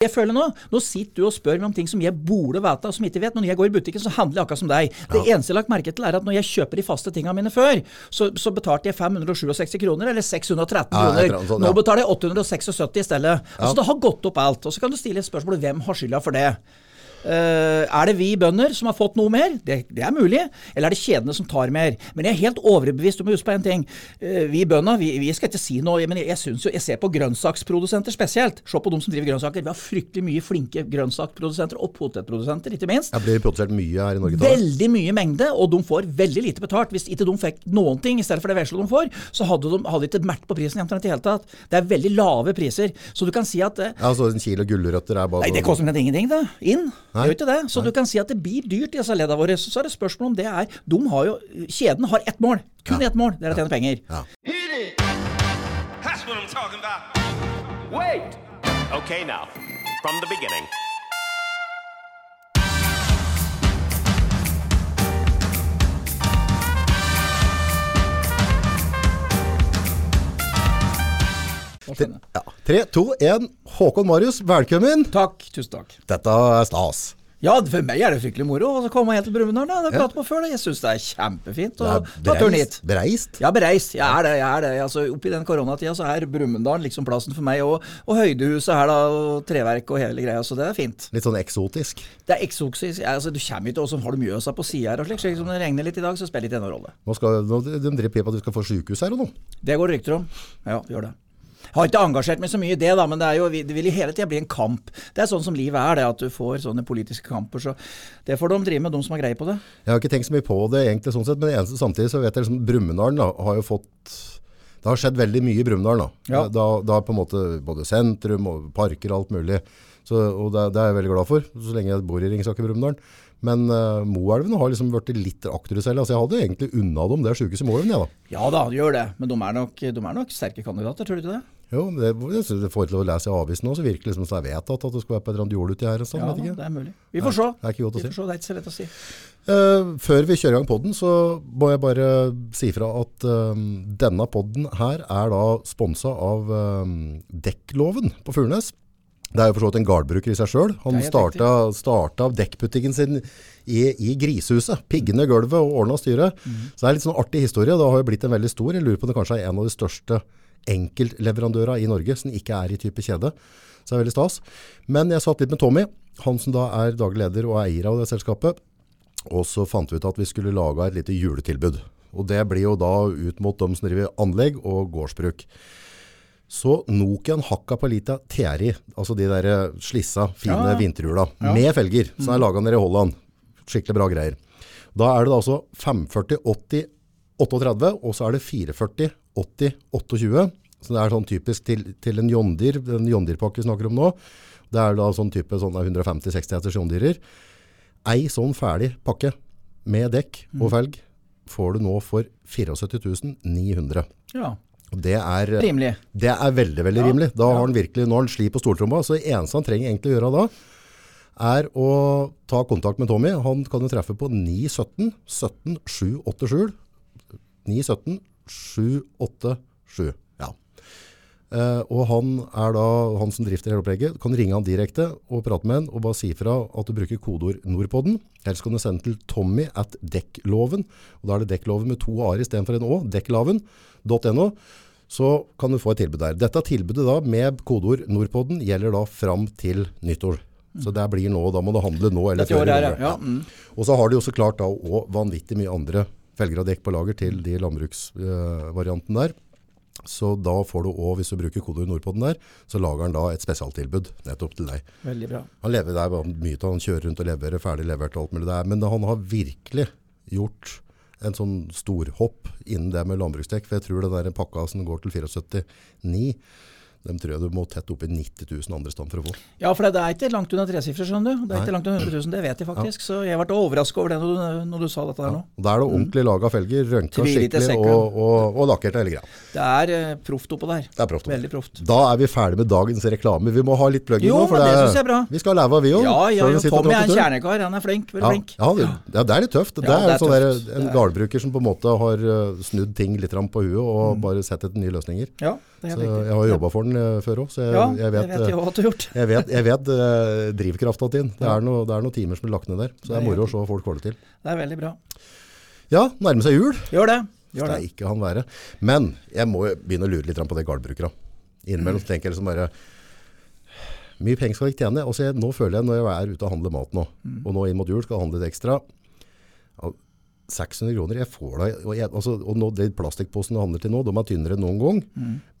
jeg føler nå, nå sitter du og spør meg om ting som jeg burde vite, og som jeg ikke vet. Men når jeg går i butikken, så handler jeg akkurat som deg. Det eneste jeg har lagt merke til, er at når jeg kjøper de faste tingene mine før, så, så betalte jeg 567 kroner, eller 613 Ja, et eller kroner. annet sånt, Nå betaler jeg 876 i stedet. Altså Det har gått opp alt. Og så kan du stille et spørsmål hvem har skylda for det. Eh, er det vi bønder som har fått noe mer? Det, det er mulig. Eller er det kjedene som tar mer? Men jeg er helt overbevist om å huske på en ting. Uh, vi bønder, vi, vi skal ikke si noe, men jeg, jeg, synes jo, jeg ser på grønnsaksprodusenter spesielt. Se på de som driver grønnsaker. Vi har fryktelig mye flinke grønnsaksprodusenter og potetprodusenter, ikke minst. Jeg blir produsert mye her i Norge. Da. Veldig mye mengde, og de får veldig lite betalt. Hvis ikke de fikk noen ting i stedet for det vesle de får, så hadde de hadde ikke mert på prisen omtrent i det hele tatt. Det er veldig lave priser. Så du kan si at uh, Ja, så en kilo gulrøtter er bare Nei, det koster omtrent ingenting, det. Inn. Nei. Det gjør ikke det. Så du kan si at det blir dyrt i disse leddene våre. Så er det spørsmål om det er De har jo Kjeden har ett mål. Kun ett mål. Det er å tjene penger. Ja. That's what I'm talking about. Wait! Okay, now, from the beginning. Tre, to, én. Håkon Marius, velkommen. Takk. Tusen takk. Dette er stas. Ja, for meg er det fryktelig moro å komme helt til Brumunddal. Det har jeg pratet på før. da. Jeg syns det er kjempefint å Det ta turen hit. bereist. Ja, bereist. Jeg er det. jeg er det. Altså, Oppi den koronatida så er Brumunddal liksom plassen for meg. Og, og høydehuset her, da. Og treverk og hele greia. Så det er fint. Litt sånn eksotisk. Det er eksotisk. Ja, Altså, du kommer ikke, og så har du Mjøsa på sida her og slik. Så som det regner litt i dag, så spiller ikke det noen rolle. Nå skal, nå, de driver på at du skal få sykehus her og noe. Det går det rykter om. Ja, gjør det. Har ikke engasjert meg så mye i det, da, men det, jo, det vil jo hele tida bli en kamp. Det er sånn som livet er, det at du får sånne politiske kamper. Så det får de drive med, de som har greie på det. Jeg har ikke tenkt så mye på det egentlig sånn sett, men eneste samtidig så vet jeg liksom Brumunddal har jo fått Det har skjedd veldig mye i Brumunddal. Da. Ja. Da, da på en måte både sentrum og parker og alt mulig. Så, og det, det er jeg veldig glad for, så lenge jeg bor i Ringsaker Brumunddal. Men uh, Moelven har liksom blitt litt akterutseilt. Altså, jeg hadde egentlig unna dem det sykehuset i Moelven, da. Ja da, gjør det. Men de er nok, de er nok sterke kandidater, tror du ikke det? Jo, men det, jeg får til å lese i avisen nå, så virker det liksom som jeg vet at, at det skal være på et eller annet jord uti her. Sånn, Ja, vet ikke. det er mulig. Vi får se. Det er ikke godt å Vi si. får se. Det er ikke så lett å si. Uh, før vi kjører i gang podden, så må jeg bare si fra at uh, denne podden her er da sponsa av uh, Dekkloven på Furnes. Det er jo for så vidt en gardbruker i seg sjøl. Han Det starta, starta dekkbutikken sin i, i Grisehuset. Piggene gulvet og ordna styret. Så det er litt sånn artig historie. Det har jo blitt en veldig stor. Jeg lurer på om det kanskje er en av de største enkeltleverandørene i Norge som ikke er i type kjede. Så det er veldig stas. Men jeg satt litt med Tommy, han som da er daglig leder og eier av det selskapet. Og så fant vi ut at vi skulle lage et lite juletilbud. Og det blir jo da ut mot dem som driver anlegg og gårdsbruk. Så Nokian hakka på lita TRI, altså de der slissa, fine Ja, ja. vinterhjula, med felger, som er laga nede i Holland. Skikkelig bra greier. Da er det da altså 540 80 38, og så er det 440 80 28. Så det er sånn typisk til, til en John den John Deere-pakke vi snakker om nå. Det er da sånn type sånn 150-60 heters Jondyrer. Ei sånn ferdig pakke med dekk og felg får du nå for 74 900. Ja. Det er, Rimelig. det er veldig, veldig rimelig. Da har han virkelig, nå har han sli på stortromma, så det eneste han trenger egentlig å gjøre da, er å ta kontakt med Tommy. Han kan du treffe på 917 17 787. 917 787, ja. Eh, og han er da, han som drifter hele opplegget, kan ringe han direkte og prate med han, og bare si fra at du bruker kodeord Nordpodden. Ellers kan du sende til Tommy at dekkloven, og da er det dekkloven med to a-er i stedet for en å, dekklaven.no. Så kan du få et tilbud der. Dette tilbudet da med kodeord Nordpodden gjelder da fram til nyttår. Så det blir nå, da må du handle nå eller før. ja. ja. Mm. og så har de så klart da også vanvittig mye andre felger å dekk på lager til de landbruksvarianten der. Så da får du også, hvis du bruker kodeord Nordpodden der, så lager han da et spesialtilbud nettopp til deg. Veldig bra. Han lever der mye til han kjører rundt og leverer ferdig levert og alt mulig der, men han har virkelig gjort en sånn storhopp innen det med landbruksdekk, for jeg tror den der pakka som går til 74,9, dem tror jeg du må tett opp i 90 000 andre stand for å få. Ja, for det er ikke langt unna tresifre, skjønner du. Det er ikke langt unna 100 000, det vet jeg faktisk. Så jeg ble overraska over det når du, når du sa dette her nå. Og da er det ordentlig laga felger, røntga skikkelig og, og, og lakkert hele greia. Det er uh, proft oppå der. Det er proft. Veldig proft. Da er vi ferdig med dagens reklame. Vi må ha litt pluggen nå. For det er- synes jeg er bra. Vi skal leve av vi òg. Ja, ja, ja Tommy er en kjernekar. Han er flink. Veldig Ja, flink. ja, det, ja, det er litt tøft. Det Ja, er, det er sånn der, en Det er- gardbruker som på en måte har uh, snudd ting litt på huet og bare sett etter nye løsninger. Ja, det Så jeg har jobba for den eh, før òg, så jeg, Ja, jeg vet, jeg vet jeg eh, jo at du har gjort. jeg vet, jeg vet eh, drivkrafta din. Det er, det er noen timer som blir lagt ned der. Så det er er moro å se folk får det til. Det er veldig bra. Ja, nærmer seg jul. Gjør det. Gjør Skal det. ikke han være. Men jeg må begynne å lure litt på det gårdbrukere. Innimellom tenker jeg liksom bare Mye penger skal jeg ikke tjene. Altså jeg, nå føler jeg når jeg er ute og handler mat nå, og nå inn mot jul skal jeg handle litt ekstra 600 kroner, jeg får da og, jeg, altså, og nå, De plastikkposen jeg handler til nå, de er tynnere enn noen gang.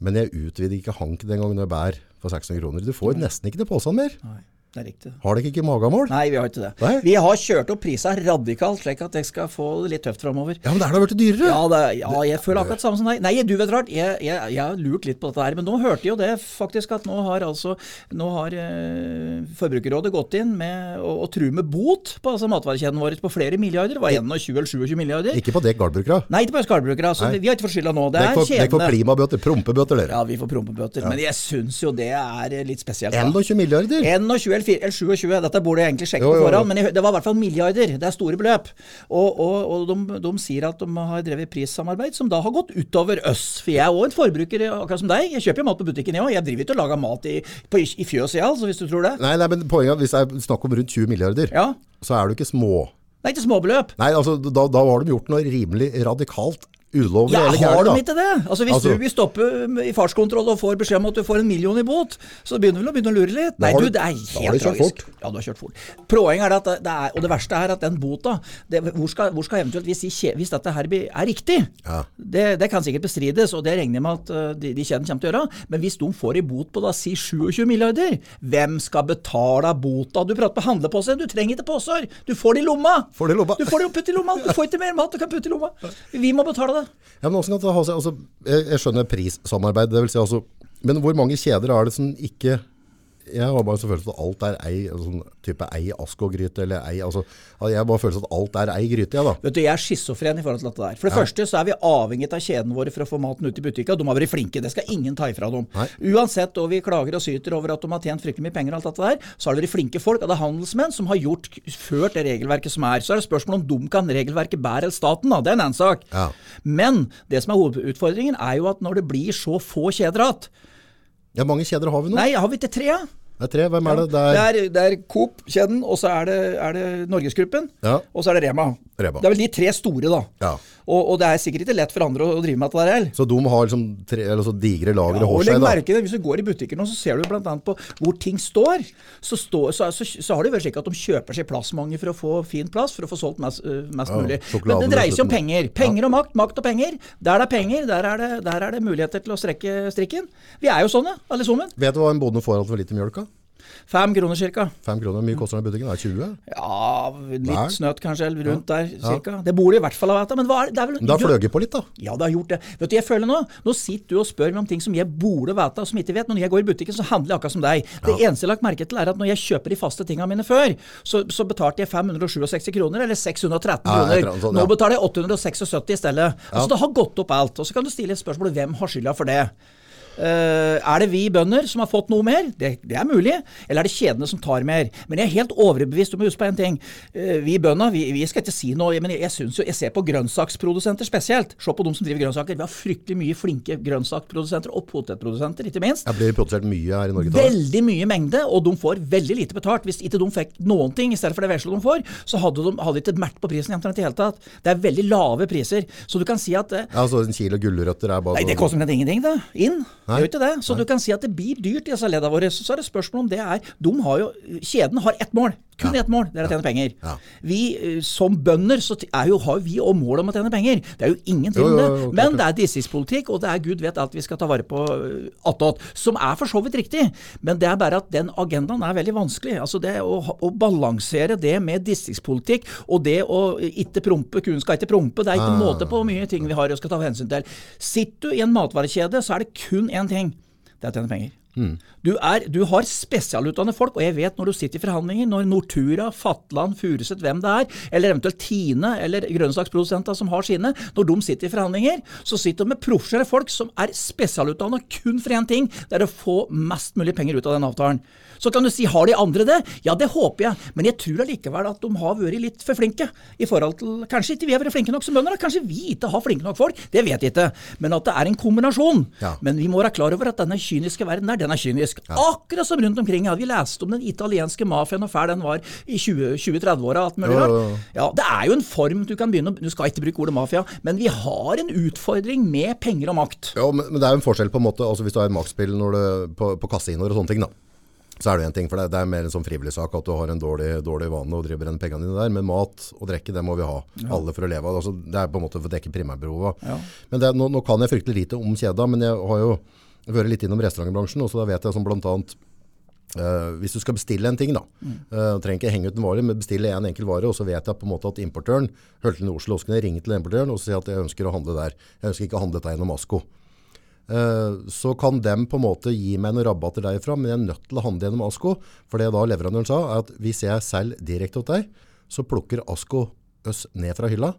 Men jeg utvider ikke hank den gangen jeg bærer for 600 kroner. Du får nesten ikke til posene mer. Nei, det er riktig. Har dere ikke magamål? Nei, vi har ikke det. Nei? Vi har kjørt opp prisa radikalt, slik at jeg skal få det litt tøft framover. Ja, men det har da blitt dyrere. Ja, det, ja, jeg føler akkurat det samme som deg. Nei, du vet rart, jeg, jeg, jeg har lurt litt på dette her. Men nå hørte jeg jo det faktisk at nå har altså Nå har eh, Forbrukerrådet gått inn med å, å true med bot på altså, matvarekjeden vår på flere milliarder. Det var 21 eller 27 milliarder. Ikke på dere gårdbrukere. Nei, ikke på skallbrukere. Altså, Nei. vi har ikke fått skylda nå. Det er får kjedene. klimabøter, prompebøter, dere. Ja, vi får prompebøter. Men jeg syns jo det er litt spesielt. 21 milliarder. 21 eller 4 eller 27, dette burde jeg egentlig sjekke Jo, jo, på jo. forhånd, men det var i hvert fall milliarder. Det er store beløp. Og, og, og de, de sier at de har drevet prissamarbeid som da har gått utover oss. For jeg er òg en forbruker, akkurat som deg. Jeg kjøper jo mat på butikken, jeg òg. Jeg driver ikke og lager mat i, på, i fjøs, jeg, altså, hvis du tror det. Nei, nei, men poenget er at hvis det er snakk om rundt 20 milliarder, Ja. så er du ikke små. Er ikke småbeløp. Nei, altså, da, da har de gjort noe rimelig radikalt ulovlig Ja, eller har de ikke det? Altså Hvis Altså- du vil stoppe i fartskontroll og får beskjed om at du får en million i bot, så begynner vel å begynne å lure litt. Nei, du, det er da har helt du kjørt tragisk. fort. Ja, du har kjørt fort. Poenget er at det, er, og det verste er at den bota, det, hvor, skal, hvor skal eventuelt hvis, de, hvis dette her er riktig, Ja. det, det kan sikkert bestrides, og det regner jeg med at uh, de, de kjeden kommer til å gjøre, men hvis de får i bot på da si 27 milliarder, hvem skal betale bota? Du prater på handlepose, du trenger ikke poser, du får det i lomma! Får det i lomma. Du får det jo putte i lomma, du får ikke mer mat du kan putte i lomma. Vi må betale det. Ja, men kan det ha seg, altså, jeg, jeg skjønner prissamarbeid, det vil si altså, men hvor mange kjeder er det som ikke, jeg har bare så følelse at alt er ei, sånn type ei askogryte, eller ei, altså, jeg har bare følelse at alt er ei gryte, ja da. Vet du, Jeg er schizofren i forhold til dette der. For det første så er vi avhengig av kjeden våre for å få maten ut i butikken. De har vært flinke, det skal ingen ta ifra dem. Nei. Uansett og vi klager og syter over at de har tjent fryktelig mye penger, og alt dette der, så har det vært flinke folk. Og det er handelsmenn som har gjort, ført det regelverket som er. Så er det spørsmål om de kan regelverket bedre enn staten, da. Det er en annen sak. Ja. Men det som er hovedutfordringen, er jo at når det blir så få kjeder igjen Ja, mange kjeder har vi nå. Nei, har vi ikke tre? Det er tre, hvem er det? Det Det er, er, det er Coop-kjeden, og så er det, er det Norgesgruppen, Ja. og så er det Rema. Rema. Det er vel de tre store, da. Ja. Og, og det er sikkert ikke lett for andre å, å drive med dette der heller. så de har liksom tre, eller så digre lagre Ja, hos seg da. merke det, Hvis du går i butikker nå, så ser du bl.a. på hvor ting står. Så, stå, så, så, så har det vært slik at de kjøper seg plass mange for å få fin plass, for å få solgt mest, uh, mest Ja, mulig. Men det dreier seg om penger. Penger og makt, makt og penger. Der det er penger, der er det, der er det muligheter til å strekke strikken. Vi er jo sånne, alle sammen. Vet du hva en bonde får alt for lite mjølk av? Fem kroner cirka. Fem kroner, mye koster den butikken? butikken? Det er 20? Ja, litt Nei. snøtt kanskje, rundt der cirka. Det burde i hvert fall av, det. Men hva er det? det er vel, Du har fløget på litt da. Ja, det har gjort det. Vet du, jeg føler nå, nå sitter du og spør meg om ting som jeg burde vite, og som ikke vet. Når jeg går i butikken, så handler jeg akkurat som deg. Det eneste jeg har lagt merke til, er at når jeg kjøper de faste tingene mine før, så, så betalte jeg 567 kroner, eller 613 Ja, et eller kroner. annet sånt, Nå betaler jeg 876 i stedet. Altså, det har gått opp alt. Og så kan du stille et spørsmål hvem har skylda for det. Eh, er det vi bønder som har fått noe mer? Det, det er mulig. Eller er det kjedene som tar mer? Men jeg er helt overbevist om å huske på en ting. Eh, vi bønder, vi, vi skal ikke si noe, men jeg, jeg, synes jo, jeg ser på grønnsaksprodusenter spesielt. Se på de som driver grønnsaker. Vi har fryktelig mye flinke grønnsaksprodusenter, og potetprodusenter, ikke minst. Det blir produsert mye her i Norge. da. Veldig mye mengde, og de får veldig lite betalt. Hvis ikke de fikk noen ting i stedet for det vesle de får, så hadde de hadde ikke mert på prisen omtrent i det hele tatt. Det er veldig lave priser. Så du kan si at eh, Ja, altså en kilo gulrøtter er bare Nei, det koster omtrent ingenting, det. Inn. Det er gjør ikke det. Så du kan si at det blir dyrt i disse leddene våre. Så er det spørsmål om det er De har jo Kjeden har ett mål. Kun ett mål. Det er å tjene penger. Ja. Vi eh, som bønder så er jo, har jo vi òg mål om å tjene penger. Det er jo ingen tvil om det. jo, Men det. er distriktspolitikk, og det er Gud vet alt vi skal ta vare på eh, attåt. Som er for så vidt riktig. Men det er bare at den agendaen er veldig vanskelig. Altså det å, å balansere det med distriktspolitikk og det å ikke prompe, kun skal ikke prompe. Det er ikke Ah. måte på hvor mye ting vi har og skal ta hensyn til. Sitter du i en matvarekjede, så er det kun én ting. Det er å tjene penger. Du, er, du har spesialutdannede folk, og jeg vet når du sitter i forhandlinger, når Nortura, Fatland, Furuset, hvem det er, eller eventuelt Tine eller grønnsaksprodusenter som har sine, når de sitter i forhandlinger, så sitter de med profesjonelle folk som er spesialutdannet kun for én ting, det er å få mest mulig penger ut av den avtalen. Så kan du si har de andre det? Ja, det håper jeg, men jeg tror allikevel at de har vært litt for flinke. i forhold til, Kanskje ikke vi har vært flinke nok som bønder, kanskje vi ikke har flinke nok folk. Det vet jeg ikke. Men at det er en kombinasjon. Ja. Men vi må være klar over at denne kyniske verden der, den er kynisk. Akkurat som rundt omkring. Ja, vi leste om den italienske mafiaen og fæl den var i 20 20-30-åra. alt mulig Jo, rart. jo, jo. Ja, det er jo en form du kan begynne Du skal ikke bruke ordet mafia, men vi har en utfordring med penger og makt. Ja, men, men det er jo en forskjell på en måte, altså hvis du har et maktspill når du, på, på kasinoer og sånne ting da, så er det en ting, for det, er mer en sånn frivillig sak at du har en dårlig, dårlig vane og driver brenner pengene dine der, men mat og drikke, det må vi ha, alle for å leve av. Altså, det er på en måte for å dekke primærbehovet. Men det, nå, nå kan jeg fryktelig lite om kjeda, men jeg har jo vært litt innom restaurantbransjen, og så da vet jeg som blant annet Eh, hvis du skal bestille en ting, da, eh, trenger ikke henge ut en vare, men bestille en enkel vare, og så vet jeg på en måte at importøren Hølten i Oslo, så kan ringe til importøren og si at jeg ønsker å handle der. Jeg ønsker ikke å handle dette gjennom Asko. Eh, så kan dem på en måte gi meg noen rabatter derifra, men jeg er nødt til å handle gjennom Asko. For det da leverandøren sa, er at hvis jeg selger direkte til deg, så plukker Asko oss ned fra hylla,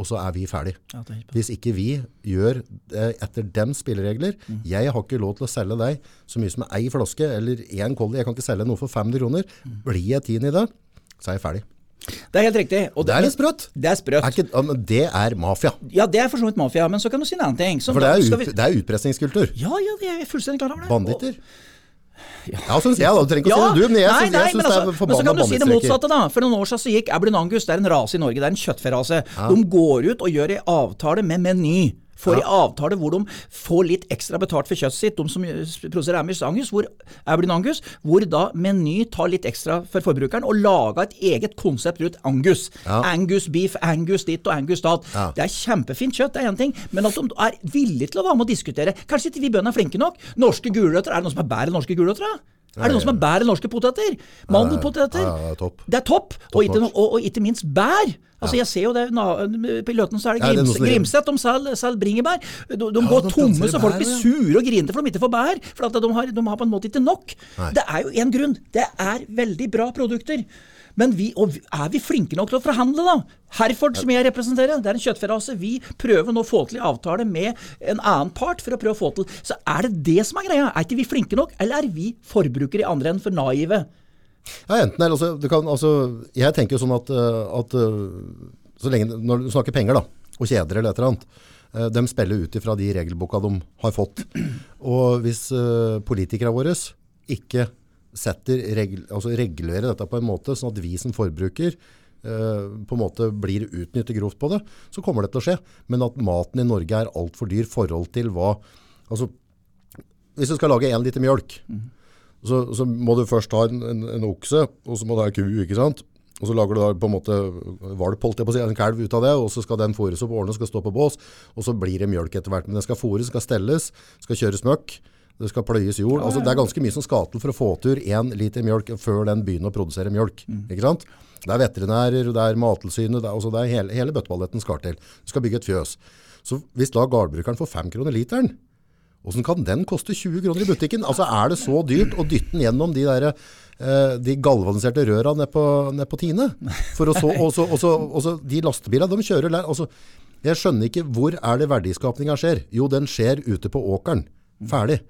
og så er vi ferdig. Ja. Hvis ikke vi gjør det etter dem spilleregler, jeg har ikke lov til å selge deg så mye som ei flaske eller én kolli, jeg kan ikke selge noe for 500 kroner. Blir jeg tiende i det, så er jeg ferdig. Det er helt riktig. Og Det er litt sprøtt. Det er sprøtt. Er ikke, ja, men det er mafia. Ja, det er for så vidt mafia, men så kan du si en annen ting. som For det er, ut, vi- det er utpressingskultur. Ja, ja, det er fullstendig klar over det. Banditter. Ja, syns jeg da. Du trenger ikke å si det du, men jeg syns, det altså, er men så kan du si det motsatte, da. For noen år siden så gikk Ablin Angus, det er en rase i Norge, det er en kjøttferrase. De går ut og gjør ei avtale med Meny. Får i avtale hvor de får litt ekstra betalt for kjøttet sitt, de som produserer Amish Angus, hvor, Angus, hvor da Meny tar litt ekstra for forbrukeren og lager et eget konsept rundt Angus. Ja. Angus beef, Angus ditt og Angus datt. Ja. Det er kjempefint kjøtt, det er én ting, men at de er villige til å være med og diskutere. Kanskje ikke vi bøndene er flinke nok? Norske gulrøtter, er det noen som er bedre enn norske gulrøtter? da? Er det noen som er bedre enn norske poteter? Mandelpoteter? Ja, ja, topp. Det er topp. Og ikke, minst bær. Altså Jeg ser jo det, På Løten så er det Ja, det er noe Grims, som- Grimset, de selger bringebær. De, de Ja, går de tomme, så folk blir sure og griner for de ikke får bær. For de har, de har på en måte ikke nok. Nei. Det er jo én grunn. Det er veldig bra produkter. Men vi, og er vi flinke nok til å forhandle, da? Herford, som jeg representerer, det er en kjøttferase. Vi prøver nå å få til avtale med en annen part for å prøve å få til Så er det det som er greia. Er ikke vi flinke nok, eller er vi forbrukere i andre enn for naive? Ja, enten eller. Altså, kan, altså, jeg tenker jo sånn at, uh, at uh, så lenge, når du snakker penger da, og kjeder eller et eller annet, uh, de spiller ut ifra de regelboka de har fått. Og hvis politikere våre ikke setter regl, altså regulerer dette på en måte, sånn at vi som forbruker uh, på en måte blir utnyttet grovt på det, så kommer det til å skje. Men at maten i Norge er alt for dyr forhold til hva altså, Hvis du skal lage én liter mjølk, så, så må du først ha en, en, en okse, og så må du ha en ku, ikke sant? Og så lager du da på en måte valp, holdt jeg på å si, en kalv ut av det, og så skal den fôres opp årene, skal stå på bås, og så blir det mjølk etter hvert. Men den skal fôres, skal stelles, skal kjøres møkk, det skal pløyes jord. Altså, det er ganske mye som skal til for å få tur én liter mjølk før den begynner å produsere mjølk. Ikke sant? Det er veterinærer, det er mattilsynet, det er, altså, det er hele, hele bøtteballetten skal til. Du skal bygge et fjøs. Så hvis da gårdbrukeren får fem kroner literen, åssen kan den koste 20 kroner i butikken? Altså Er det så dyrt å dytte den gjennom de, der, eh, de galvaniserte røra ned på, ned på Tine? For å så, og så, og så, og så, de lastebilene de kjører der altså, Jeg skjønner ikke hvor er det verdiskapninga skjer? Jo, den skjer ute på åkeren. Ferdig.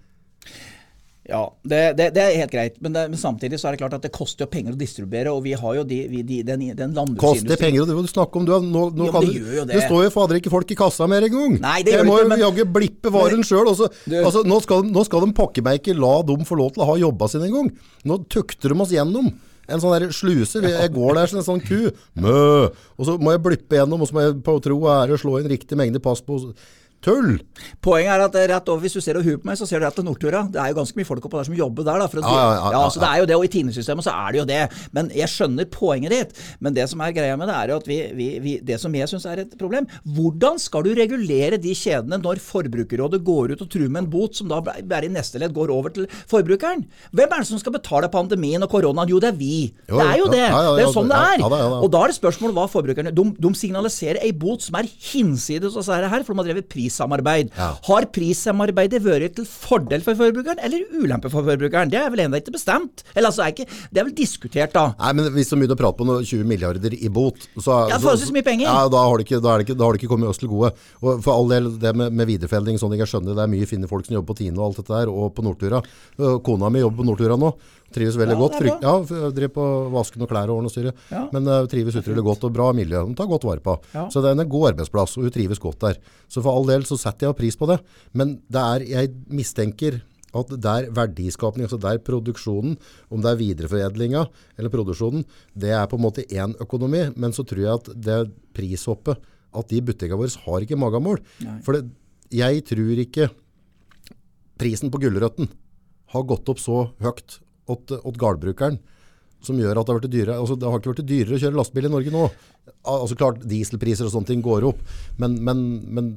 Ja, det, det, det er helt greit, men, det, men samtidig så er det klart at det koster jo penger å distribuere, og vi har jo de, vi, de, den, den landbruksindustrien Koster penger, det må du snakke om. Du, nå, nå Jo, kan det gjør jo det. det står jo fader ikke folk i kassa mer engang. Jeg må jo jaggu blippe varen sjøl. Altså, nå, skal, nå skal de pokker meg ikke la dem få lov til å ha jobba sine engang. Nå tukter de oss gjennom. En sånn der sluse. Jeg går der som en sånn ku. Mø. Og så må jeg blippe gjennom, og så må jeg på tro og ære slå inn riktig mengde pass på Tull! Poenget er at er rett over, hvis du ser og huer på meg, så ser du rett til Nordtura. Det er jo ganske mye folk oppå der som jobber der. Da, for å, Ja, ja, ja, så det er jo det, og i tiendesystemet så er det jo det. Men jeg skjønner poenget ditt. Men det som er greia med det, er jo at vi, vi, vi det som jeg syns er et problem Hvordan skal du regulere de kjedene når Forbrukerrådet går ut og truer med en bot som da bare i neste ledd går over til forbrukeren? Hvem er det som skal betale pandemien og koronaen? Jo, det er vi. Jo, det er jo det. det er jo sånn det er. Og da er det spørsmål hva forbrukerne De, de signaliserer ei bot som er hinsides oss her, for de har drevet prissamarbeid. Ja. Har prissamarbeidet vært til fordel for forbrukeren eller ulempe for forbrukeren? Det er vel ennå ikke bestemt. Eller altså, er ikke, det er vel diskutert, da. Nei, men Hvis du begynner å prate på noe 20 milliarder i bot så, Ja, forholdsvis mye penger. Ja, da har, ikke, da, ikke, da har det ikke kommet oss til gode. Og For all del, det med, med videreforedling, sånn jeg skjønner, det er mye fine folk som jobber på Tine og alt dette der, og på Nordtura. Øh, Kona mi jobber på Nordtura nå. Trives veldig Ja, godt. Frykt, ja, driver på vasken og klær og ordner og styre. Ja. Men uh, trives utrolig godt og bra miljø. De tar godt vare på. Ja. Så det er en god arbeidsplass, og hun trives godt der. Så for all del så setter jeg pris på det. Men det er, jeg mistenker at der verdiskapning, altså der produksjonen, om det er videreforedlinga eller produksjonen, det er på en måte én økonomi. Men så tror jeg at det prishoppet, at de butikkene våre har ikke magamål. For det, jeg tror ikke prisen på gulrøtten har gått opp så høyt åt, åt gardbrukeren, som gjør at det har vært dyrere. Altså, det har ikke vært dyrere å kjøre lastebil i Norge nå. Altså klart, dieselpriser og sånne ting går opp, men, men, men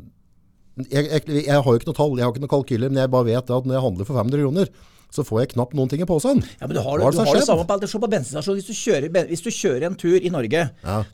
jeg, jeg, jeg har jo ikke noe tall, jeg har ikke noe kalkyler, men jeg bare vet at når jeg handler for 500 kroner, så får jeg knapt noen ting i posen. Ja, men du har, du det som har det samme på. Se på bensinstasjonen. Hvis du hvis du kjører en tur i Norge,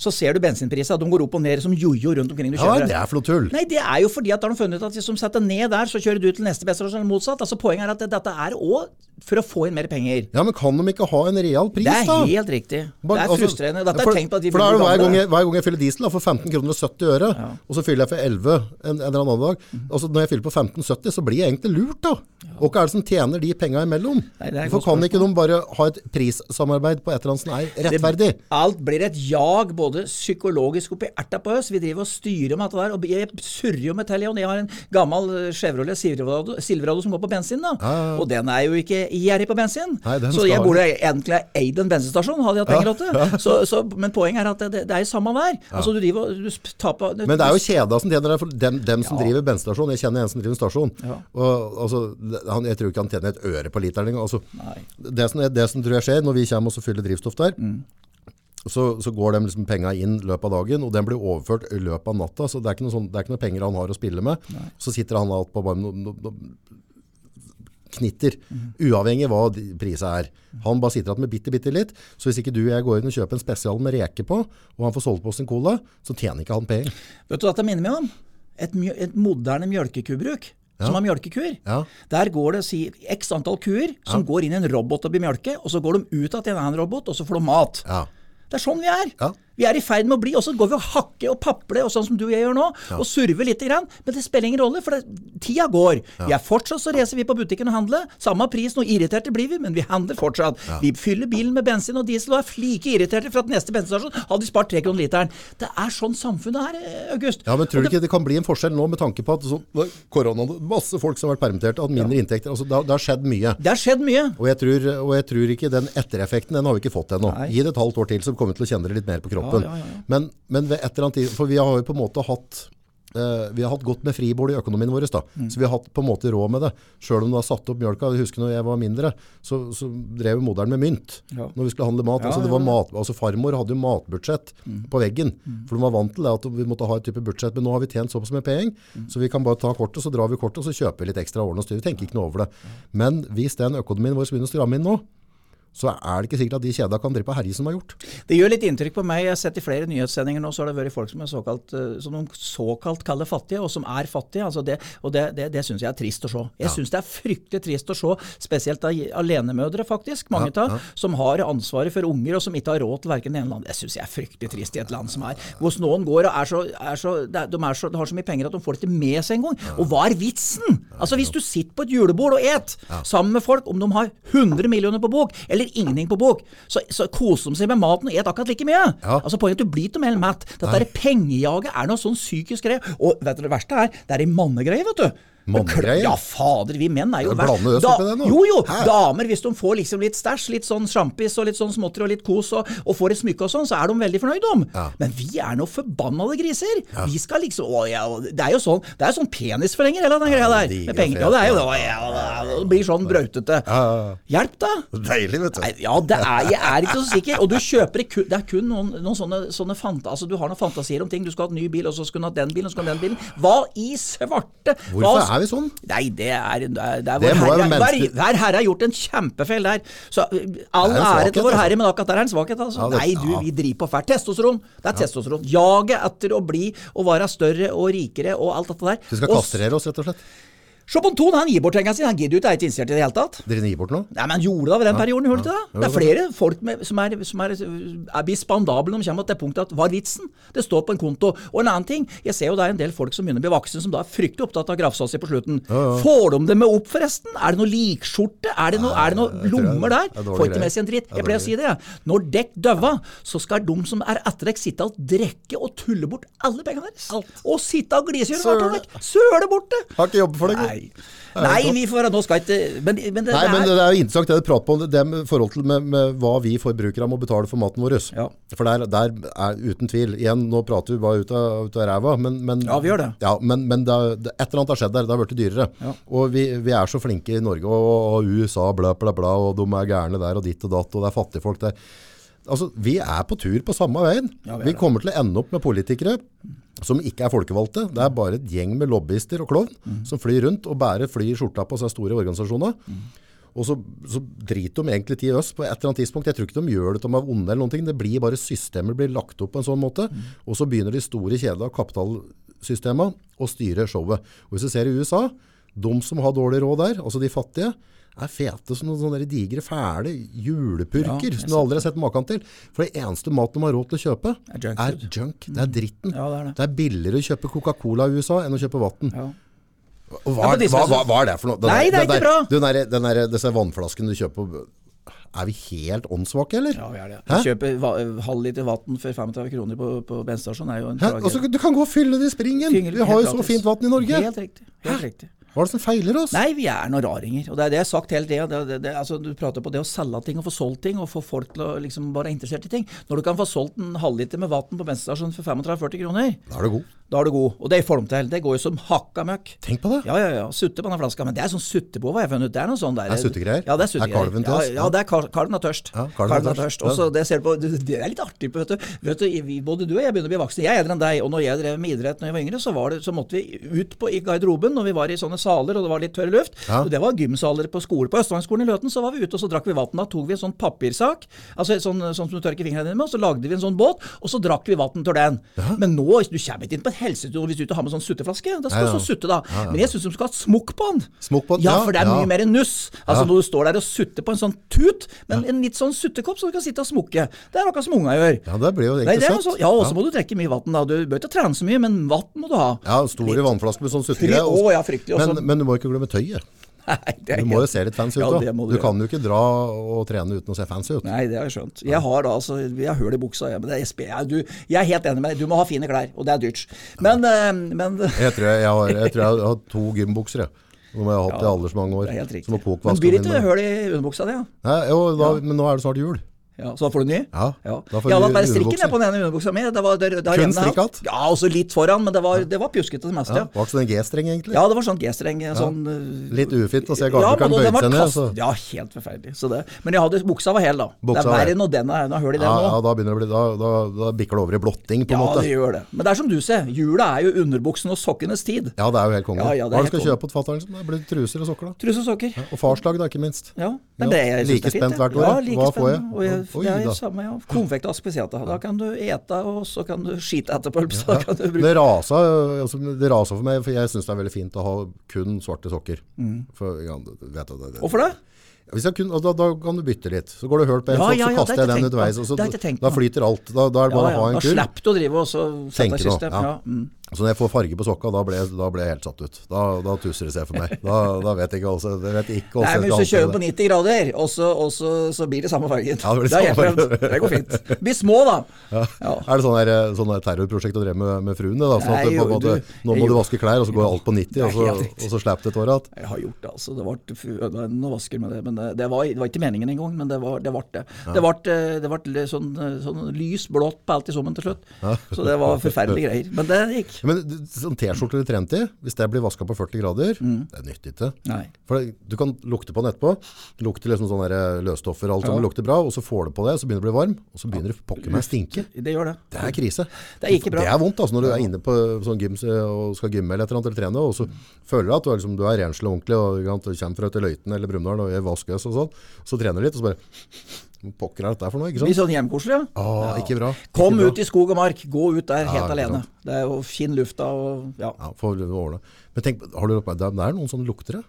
så ser du bensinprisene. De går opp og ned som jojo rundt omkring du kjører. Ja, det er for noe tull. Nei, det er jo fordi at da har de funnet ut at hvis de setter ned der, så kjører du til neste bensinstasjon, eller motsatt. Altså Poenget er at dette er òg for å få inn mer penger. Ja, men kan de ikke ha en real pris da? Det er da? helt riktig. Bare- Det er altså, frustrerende. Dette for, er tenkt på at vi for da er det hver, gang jeg, hver gang jeg fyller diesel da, for 15 kroner og 70 øre, og så fyller jeg for 11 en, en eller annen dag. Altså Når jeg fyller på 15,70, så blir jeg egentlig lurt, da. Og ja. er det som tjener de penga imellom? Nei, det Hvorfor kan ikke de bare ha et prissamarbeid på et eller annet som er rettferdig? Det, alt blir et jag, både psykologisk oppi erta på oss. Vi driver og styrer med dette der. Og jeg surrer jo med Telion. Jeg har en gammel eh, Chevrolet Silverado, Silverado som går på bensin, da. Og den er jo ikke gjerrig på bensin. Nei, så jeg burde egentlig eid en bensinstasjon, hadde jeg hatt penger til. Så, så, men poenget er at det, det er jo samme der. Altså, du driver og du taper Men det er jo kjeda som tjener det, for dem, dem som Ja. driver bensinstasjon. Jeg kjenner en som driver en stasjon. Ja. Og, altså, han, jeg tror ikke han tjener et øre på literen engang. Altså, Nei. det, som, det som tror jeg skjer når vi kommer og fyller drivstoff der, så, så går de liksom penga inn i løpet av dagen, og den blir overført i løpet av natta. Så det er ikke noe, sånn, det er ikke noe penger han har å spille med. Så sitter han alt på bare no, no, no, knitter, uavhengig hva prisen er. Han bare sitter igjen med bitte, bitte litt. Så hvis ikke du og jeg går inn og kjøper en spesial med reke på, og han får solgt på sin cola, så tjener ikke han penger. Vet du hva dette minner meg om? Et, et moderne mjølkekubruk. Som har mjølkekuer. Ja. Der går det si, x antall kuer som går inn i en robot og blir mjølke, og så går de ut av en annen robot, og så får de mat. Ja. Det er sånn vi er. Ja. Vi er i ferd med å bli, og så går vi og hakker og papler, og sånn som du og jeg gjør nå, og surver lite grann. Men det spiller ingen rolle, for det, tida går. Vi er fortsatt så reiser vi på butikken og handler. Samme pris, noe irriterte blir vi, men vi handler fortsatt. Vi fyller bilen med bensin og diesel og er like irriterte for at neste bensinstasjon hadde spart tre kroner literen. Det er sånn samfunnet er, eh, August. Ja, men tror du ikke det kan bli en forskjell nå med tanke på at sånn, korona, masse folk som har vært permittert, hatt mindre inntekter, altså det, det har skjedd mye. Det har skjedd mye. Og jeg, tror, og jeg tror ikke den ettereffekten, den har vi ikke fått ennå. Gi det et halvt år til, så kommer vi til å kjenne det litt mer på kroppen. Ja, ja, ja. Men, men ved et eller annet tid, for vi har jo på en måte hatt eh, vi har hatt godt med fribord i økonomien vår, da. Mm. så vi har hatt på en måte råd med det. Selv om du har satt opp mjølka, jeg husker når jeg var mindre, så, så drev jo moderen med mynt når vi skulle handle mat. Altså, det var. Mm. mat, altså Farmor hadde jo matbudsjett på veggen, for de var vant til det at vi måtte ha et type budsjett. Men nå har vi tjent såpass med penger, Mm. så vi kan bare ta kortet, så drar vi kortet, og så kjøper vi litt ekstra årene og styr. Vi tenker ikke noe over det. Men hvis den økonomien vår begynner å stramme inn nå, så er det ikke sikkert at de kjeda kan drive på herje som har gjort. Det gjør litt inntrykk på meg. Jeg har sett i flere nyhetssendinger nå, så har det vært folk som er såkalt, eh, som de såkalt kaller fattige, og som er fattige. Altså det, og det, det, det syns jeg er trist å se. Jeg synes syns det er fryktelig trist å se, spesielt av alenemødre, faktisk, mange Ja, ja. som har ansvaret for unger, og som ikke har råd til verken det ene landet. Det syns jeg er fryktelig trist i et land som er Hvor noen går og er så, er så, de, er så, de har så mye penger at de får det ikke med seg engang. Og hva er vitsen? Altså Hvis du sitter på et julebord og et sammen med folk, om de har 100 millioner på bok, eller ingenting på bok, så, så koser de seg med maten og et akkurat like mye. Ja. Altså Poenget du blir ikke mer mett. Dette pengejaget er noe sånn psykisk greie. Og vet du det verste er? Det er ei mannegreie, vet du. Mannegreie? Ja, fader, vi menn er jo verst. Blander blande øs oppi det nå. Jo, jo. Hæ? Damer, hvis de får liksom litt stæsj, litt sånn sjampis og litt sånn småtteri og litt kos, og, og får et smykke og sånn, så er de veldig fornøyd om. Ja. Men vi er noe forbannede griser. Vi skal liksom å, ja, Det er jo sånn Det er jo sånn penisforlenger, hele den greia der. Med penger. Ja, det er jo det. Ja, det blir sånn brautete. Ja, ja, ja. Hjelp, da. Deilig, vet du. Nei, ja, det er, jeg er ikke så sikker. Og du kjøper det kun, det er kun noen, noen sånne, sånne fanta, altså Du har noen fantasier om ting. Du skal ha en ny bil, og så skal du ha den bilen, og så skulle du ha den bilen. Hva i svarte? Hvorfor Hva- er vi sånn? Nei, det er, det er, det er vår herre, menneske- hver herre har gjort en kjempefeil der. Så all ære til vår altså. herre, men akkurat der er en svakhet. Altså. Ja, det- Nei, du, ja. vi driver på fælt. Testosteron. Det er testosteron. Jaget etter å bli og være større og rikere og alt dette der. Vi skal kastrere oss, rett og slett. Se på Ton, han gir bort pengene sine. Han gidder jo ikke, er ikke interessert i det hele tatt. Dere gir bort noe? Nei, men han gjorde det over den perioden, gjorde ja, det? Det er flere folk med, som, er, som er, er blir spandable når de kommer til det punktet at hva er vitsen? Det står på en konto. Og en annen ting, jeg ser jo det er en del folk som begynner å bli voksne, som da er fryktelig opptatt av grafsåsi på slutten. Får de det med opp, forresten? Er det noe likskjorte? Er det noe, er det noe lommer der? er Får ikke med seg en dritt. Jeg pleier å si det, jeg. Når dekk døva, så skal de som er etter dere, sitte og drikke og tulle bort alle pengene deres. Og sitte og hvert Søle. år. Søle bort det. Har ikke jobb for deg. Nei. Nei, vi får Nå skal ikke Men, men det, Nei, men det er jo interessant det du prater på, det med forhold til med, med hva vi forbrukere må betale for maten vår. Ja. For der, der er uten tvil, igjen, nå prater vi bare ut av, ut av ræva, men, men, Ja, vi gjør det. Ja, men, men det, det, et eller annet har skjedd der, det har blitt dyrere. Ja. Og vi, vi er så flinke i Norge, og, og USA, bla bla bla, og de er gærne der, og ditt og datt, og det er fattigfolk der. Altså, vi er på tur på samme veien. Ja, vi er vi kommer til å ende opp med politikere som ikke er folkevalgte. Det er bare et gjeng med lobbyister og klovn Mm. som flyr rundt og bærer fly i skjorta på seg store organisasjoner. Og så, så driter de egentlig til oss på et eller annet tidspunkt. Jeg tror ikke de gjør det til å være onde eller noen ting. Det blir bare systemet blir lagt opp på en sånn måte. Og så begynner de store kjedene av kapitalsystemene å styre showet. Og hvis du ser i USA, de som har dårlig råd der, altså de fattige, er fete som noen sånne digre, fæle julepurker Ja, som du aldri har sett maken til. For det eneste maten de har råd til å kjøpe, Er junk er junk. Det er dritten. Ja, det er det. Det er billigere å kjøpe Coca-Cola i USA enn å kjøpe vann. Ja. Hva, Ja, hva, hva, hva er det for noe? Den Nei, det er den ikke bra. Den der, den der, disse vannflaskene du kjøper på Er vi helt åndssvake, eller? Ja, vi er det. Hæ? Kjøpe halv liter vann for 35 kroner på, på bensinstasjonen er jo en tragedie. Du kan gå og fylle det i springen. Finger- vi har jo så gratis. fint vann i Norge. Helt riktig. Helt riktig. Hva er det som feiler oss? Nei, vi er noen raringer. Og det er det jeg har sagt hele tida. Altså, du prater på det å selge ting og få solgt ting, og få folk til å liksom bare være interessert i ting. Når du kan få solgt en halvliter med vann på bensinstasjonen for 35-40 kroner, Da er du god. Da er du god. Og det er i form til. Det går jo som hakka møkk. Tenk på det. Ja, ja, ja. Sutte på den flaska. Men det er sånn suttebo, har jeg funnet ut. Det er noe sånn der. Det er suttegreier? Ja, det er Er kalven tørst? ja, det er kal kalven er tørst. Ja, kalven er tørst. Og så det ser du på, det er litt artig, vet du. Vet du vi, både du og jeg begynner å bli voksne. Jeg er eldre enn deg. Og når jeg drev med idrett når jeg var yngre, så, var det, så måtte vi ut på, i garderoben når vi var i sånne saler og det var litt tørr luft. Ja. Og det var gymsaler på skole. På Østlandsskolen i Løten så var vi ute og så drakk vi vann. Da tok vi en sånn papirsak, altså sånn, sånn som du tørker fingrene dine med, og så lagde vi en sånn båt, og så drakk vi vann til den. Men nå, du kommer ikke inn på et helsetur hvis du ikke har med sånn sutteflaske. Da skal du ja. så sutte, da. Men jeg syns de skal ha smokk på den. Smokk på den, Ja, ja, for det er ja. mye mer nuss. Altså Ja. Når du står der og sutter på en sånn tut, men en litt sånn suttekopp så du kan sitte og smukke. Det er akkurat som unga gjør. Ja, det blir jo Nei, egentlig det er søtt. ja, og så må du trekke mye vann. da. Du bør ikke trene så mye, men vann må du ha. Ja, store vannflasker med sånn suttegreie. ja, fryktelig. Men, men du må ikke glemme tøyet. Nei, Du må jo se litt fancy ut da. Ja, Du du kan jo ikke dra og trene uten å se fancy ut. Nei, det har jeg skjønt. Jeg har da altså Jeg har høl i buksa, jeg. Men det er, SP. jeg, du, jeg er helt enig med deg. Du må ha fine klær, og det er dyrt. Men, ja. men Jeg tror jeg, har, jeg tror jeg har to gymbukser, jeg. Som jeg har hatt i alders mange år. Det er helt riktig. Men blir det ikke hull i underbuksa di? Ja? Nei, jo, da, Men nå er det snart jul. Ja, så da får du ny? Ja, ja. Jeg hadde hatt bare strikken jeg, på den ene underbuksa mi. Det var, det, det Kun alt. Ja, også litt foran, men det var, det var pjuskete det meste. Ja, Ja. var ikke sånn en G-streng egentlig? ja, det var sånn G-streng. Sånn, eh, Litt ufint å se ja, garnbukeren men den bøyd seg ned. Så. Ja, helt forferdelig. Så det. Men jeg hadde, buksa var hel, da. Buksa det er var verre når den er, hull i den Ja, nå. ja, da begynner det å bli Da, da, da bikker det over i blotting, på en Ja, måte. det gjør det. Men det er som du ser, jula er jo underbuksen og sokkenes tid. Ja, det er jo helt konge. Ja, ja, Hva det du skal kjøpe til fatter'n? Det blir truser og sokker, da. Truser og sokker. Og farsdag, da, ikke minst. Ja, men det er, jeg like er fint, spent hvert år, Ja, ja. like Hva får jeg? spent. Og jeg, Oi, det er da. samme, ja. Konfekt og spesiata. Da kan du ete, og så kan du skite etterpå. Så kan du Det rasa, altså, det rasa for meg, for jeg syns det er veldig fint å ha kun svarte sokker. For, ja, vet du, det, det. Hvorfor det? Hvis jeg kun, da, da kan du bytte litt. Så går det hull på en Ja, sokk, ja, så kaster jeg den utveis. da flyter alt. Da, da er det bare ja. å ha en en kurv. slipper du å drive og så sette deg system. ja. Ja. Mm. Så når jeg får farge på sokka, da ble, jeg- da ble jeg helt satt ut. Da, da tusser det seg for meg. Da, da vet jeg ikke også, det vet ikke også Nei, men Hvis du kjører på 90 grader, og så, så, blir det samme fargen. Ja, det blir samme helt farge. Det går fint. Bli små, da. Ja. Er det sånn, der, sånn der terrorprosjekt du drev med, med fruen? Det, da? Sånn at Nei, jo, måte, du- nå må du vaske klær, og så går alt på 90, og så, og så slipper det et år igjen? Jeg har gjort det, altså. Det ødela noe vasker med det. Men det, det, var, det var ikke meningen engang, men det ble det. Var det. Det ble, det ble sånn, sånn lys blått på alt i sommeren til slutt. Så det var forferdelige greier. Men det gikk. Men sånn T-skjorte eller trent i, hvis det blir vaska på 40 grader, det nytter ikke. Nei. For Du kan lukte på den etterpå. Lukter liksom sånne løsstoffer og alt som lukter bra, og så får du på det, så begynner det å bli varm, og så begynner det pokker meg å stinke. Det gjør det. Det er krise. Det er ikke bra. Det er vondt altså, når du er inne på sånn gym og skal gymme eller et eller annet, eller trene, og så føler du at du er, liksom, du er renslig og ordentlig, og og kommer fra Løiten eller Brumunddal og gjør vaskøs og sånn, så trener du litt, og så bare Pokker er dette for noe, ikke sant? sant? sånn hjemkoselig, ja. Ah, ikke bra. Kom ikke ut i skog og mark. Gå ut der helt ja, alene. sant. Det er jo fin lufta og ja. Ja, får ordne. Men tenk, har du, det er det noen sånne lukter, ja.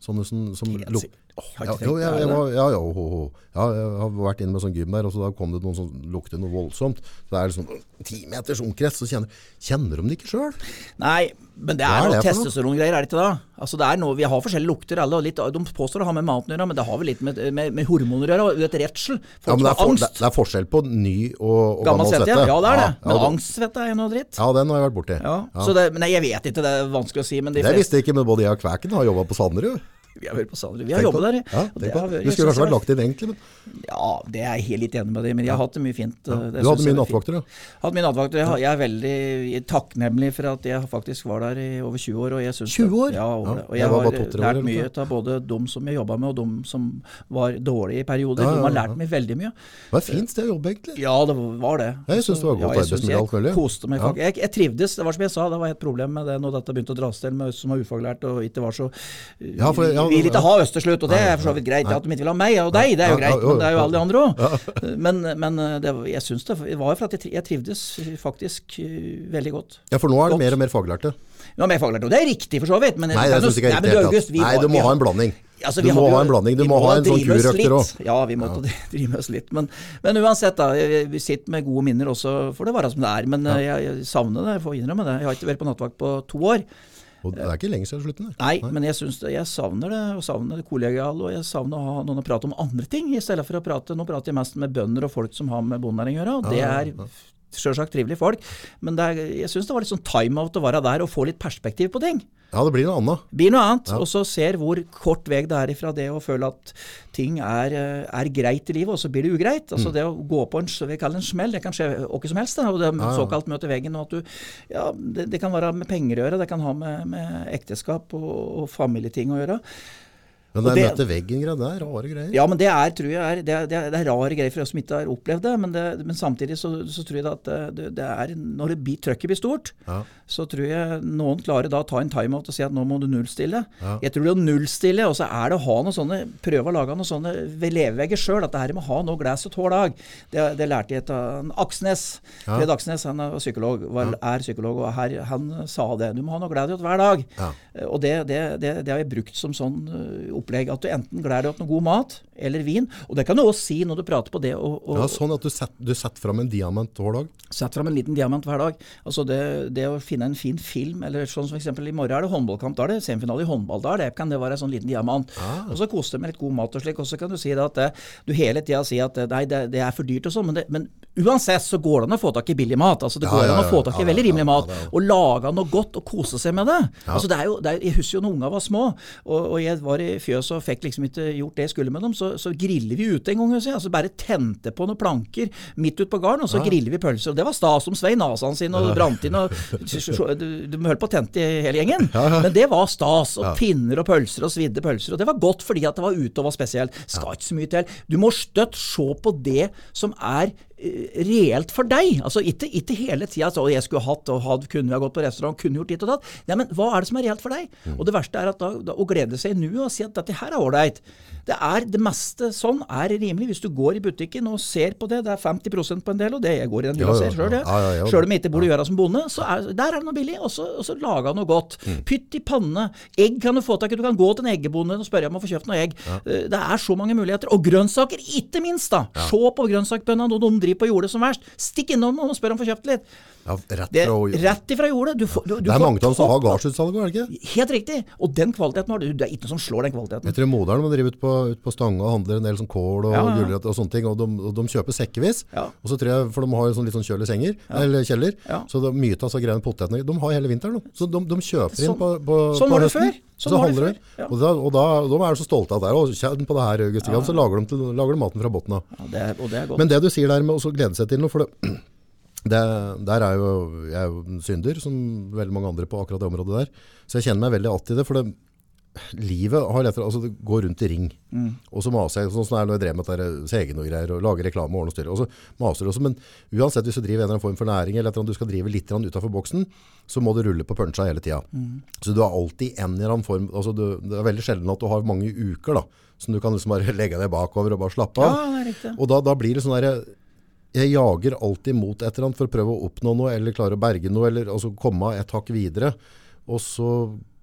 Sånne som, som Helt luk- sikkert. Har Ja, jo, jeg, jeg, var, ja, ja, ho, ho. ja, jeg har vært inne med sånn gym der, og så da kom det noen som lukter noe voldsomt. Så det er liksom ti meters omkrets, så kjenner, kjenner de det ikke sjøl? Nei, men det er er noe testosterongreier, er det ikke da? Altså det er noe, Vi har forskjellige lukter, alle. litt, De påstår å ha med maten å gjøre, men det har vel litt med, med, med hormoner å gjøre. og Et redsel. Ja, men det er, for, det, det er forskjell på ny og, og Gammel svette, svette. ja. Det er det. Men ja, angstsvette er noe dritt. Ja, den har jeg vært borti. Ja, Så det, men jeg vet ikke, det er vanskelig å si. Men de Det visste jeg ikke, men både jeg og Kvæken har jobba på Sanderud. Vi har vært på Sandra. Vi har jobba der. Ja, det har det. Du skulle kanskje vært lagt inn egentlig, men Ja, det er jeg helt litt enig med deg, men jeg har hatt det mye fint. Ja. det du hadde jeg mye nattvakter, ja. Hatt mye nattvakter. Jeg, jeg er veldig takknemlig for at jeg faktisk var der i over 20 år. Og jeg synes 20 år? Ja, over Ja, og jeg jeg har lært år, mye av både dem som jeg jobba med, og dem som var dårlige i perioder. De har lært meg veldig mye. Det var et fint sted å jobbe, egentlig. Ja, det var det. Jeg synes det var godt jeg arbeidsmiljø alt mulig. Jeg koste meg. Faktisk. Jeg, jeg trivdes. Det var som jeg sa, det var et problem med det når dette begynte å dras til med oss som var ufaglært og ikke var så Ja, for- ja, vil ikke ja. ha oss til slutt, og det er for så vidt greit. At de ikke vil ha meg og deg, det er jo Ja, ja, greit, men det er jo alle de andre òg. Men, men det, jeg syns det var for at jeg, jeg trivdes faktisk eh, veldig godt. Ja, for nå er det Godt. mer og mer faglærte. Ja, mer faglærte. faglært, og det er riktig for så vidt. Men Nei, det syns jeg ikke er riktig. du, August, vi Nei, var- du vi må ha en blanding. Altså, Du må jo, ha en blanding. Du må, må ha en sånn kurøkter òg. Ja, vi måtte drive med oss litt. Men, men uansett, da. Vi sitter med gode minner også, for det være som det er. Men ja. jeg, jeg savner det, jeg får innrømme det. Jeg har ikke vært på nattvakt på to år. Og det er ikke lenge siden slutten. Nei, Nei, men jeg, synes jeg savner det. Og savner det kollegiale, og jeg savner å ha noen å prate om andre ting, i stedet for å prate Nå prater jeg mest med bønder og folk som har med bondenæring å gjøre, og det er sjølsagt trivelige folk. Men er, jeg syns det var litt sånn time-out å være der og få litt perspektiv på ting. Ja, det blir noe annet. Blir noe annet, og så ser hvor kort vei det er ifra det å føle at ting er, eh, er greit i livet, og så blir det ugreit. Mm. Altså Det å gå på en, vi kaller en smell, det kan skje hva som helst. Da, og det såkalt møte veggen. og at du, ja, det, det kan være med penger å gjøre, det kan ha med, med ekteskap og, og familieting å gjøre. Men det det- er møte veggen-greier, det er rare greier. Ja, men det er, tror jeg, er, det, er, det, er, det er rare greier for oss som ikke har opplevd det. Men, det, men samtidig så, så tror jeg at det, det er Når det blir, trøkket blir stort, Ja. så tror jeg noen klarer da å ta en timeout og si at nå må du nullstille. Jeg tror det å nullstille, og så er det å ha noen sånne prøve å lage noen sånne levevegger sjøl. At det her med å ha noe glass og hver dag. Det, det lærte jeg av Aksnes. Fred Aksnes han er psykolog, var, er psykolog, og her, han sa det. Du må ha noe glede i hver dag. Ja. Eh, Og det, det, det, det har jeg brukt som sånn eh, opplegg. At du enten gleder deg opp noe god mat eller vin. Og det kan du også si når du prater på det. Og, og Ja, sånn at du setter, du setter fram en diamant hver dag. Sett fram en liten diamant hver dag. Altså det, det å finne en fin film, eller sånn som eksempel i morgen er det håndballkamp, da er det semifinale i håndball, da det, kan det være en sånn liten diamant. Og så koser det med litt god mat og slik, og så kan du si det at det, du hele tida sier at det, nei, det, det er for dyrt og sånn, men, men uansett så går det an å få tak i billig mat. Altså det går ja, an å få tak i veldig rimelig mat, og lage noe godt og kose seg med det. Altså det er jo, det er, jeg husker jo når unga var små, og, og jeg var i fjøs og fikk liksom ikke gjort det jeg skulle med dem, så, så griller vi ute en gang, jeg. altså bare tente på noen planker midt ute på gården, og så griller vi pølser. Og det var stas om Svein Asan sin og Brantin og Du holdt på å tente i hele gjengen. Men det var stas. Og pinner og pølser og svidde pølser. Og det var godt fordi at det var ute og var spesielt. Skal ikke så mye til. Du må støtt se på det som er reelt for deg. Altså ikke, ikke hele tida så jeg skulle hatt og hadde, kunne ha gått på restaurant, kunne gjort ditt og datt. Nei, men hva er det som er reelt for deg? Og det verste er at da, da, å glede seg nå og si at dette her er ålreit. Det er det meste sånn er rimelig. Hvis du går i butikken og ser på det, det er 50 på en del, og det jeg går i den hylla og Ja, ser ja, sjøl, ja. Ja, ja, ja. Sjøl om jeg ikke burde gjøre det som bonde, så er, der er det noe billig. Og så, og så laga noe godt. Mm. Pytt i panne. Egg kan du få tak i. Du kan gå til en eggebonde og spørre om å få kjøpt noe egg. Ja. Det er så mange muligheter. Og grønnsaker, ikke minst, da. Se på grønnsakbøndene driver på jordet som verst. Stikk innom og spør om å få kjøpt litt. Ja, rett fra jorda. rett ifra jordet. Du får, du, du Det er mange av dem som har gardsutsalg, er det ikke? Helt riktig. Og den kvaliteten har du. Det er ikke noe som slår den kvaliteten. Jeg tror moderen må drive ut på, ut på stanga og handler en del sånn kål og Ja, ja. gulrøtter og sånne ting, og de, og de kjøper sekkevis. Ja. Og så tror jeg, for de har jo sånn litt sånn kjøl i senger, eller kjeller, Ja. så det, mye av greiene potetene, de har hele vinteren. nå. Så de, de kjøper inn Sånn- på, på, sånn på det høsten. før. Sånn så det handler de. ja. Og, da, og da, de er så stolte av det. Og kjenn på det her, August, så lager de, til, lager de maten fra bunnen av. Ja, og det er godt. Men det du sier der med å glede seg til noe, for det, det, der er jo jeg er jo en synder, som veldig mange andre på akkurat det området der. Så jeg kjenner meg veldig att i det. For det, livet har lettere, altså det går rundt i ring. Og så maser jeg, sånn som jeg drev med Segen og greier, og lager reklame og ordner og styrer. Og så maser du også, men uansett hvis du driver en eller annen form for næring, eller at du skal drive litt utafor boksen, så må du rulle på puncha hele tida. Så du har alltid en eller annen form, altså du, det er veldig sjelden at du har mange uker da, som du kan liksom bare legge deg bakover og bare slappe av. Ja, er. Og da, da blir det sånn der, jeg jager alltid mot et eller annet for å prøve å oppnå noe, eller klare å berge noe, eller altså komme et hakk videre. Og så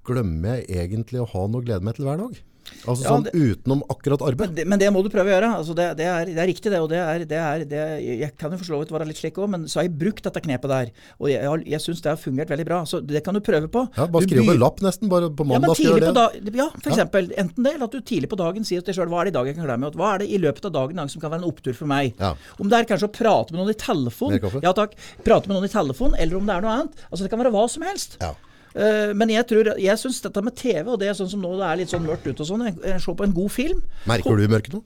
glemmer jeg egentlig å ha noe å glede meg til hver dag. Altså Ja, sånn utenom akkurat arbeid. Men det, men det må du prøve å gjøre. Altså det, det, er, det er riktig, det. Og det er, det er det, jeg kan jo for så vidt være litt slik òg, men så har jeg brukt dette knepet der. Og jeg, jeg, jeg syns det har fungert veldig bra. Så det kan du prøve på. Ja, bare skriv opp en lapp nesten, bare på Ja, men mandag jeg på dag, ja, for eksempel. Enten det, eller at du tidlig på dagen sier til deg sjøl hva er det i dag jeg kan klare åt. Hva er det i løpet av dagen som kan være en opptur for meg? Ja. Om det er kanskje å prate med noen i telefon, ja takk, prate med noen i telefon, eller om det er noe annet. Altså Det kan være hva som helst. Ja. Eh, men jeg tror, jeg syns dette med TV, og det er sånn som nå det er litt sånn mørkt ute og sånn, jeg- jeg ser på en god film. Merker du mørket nå?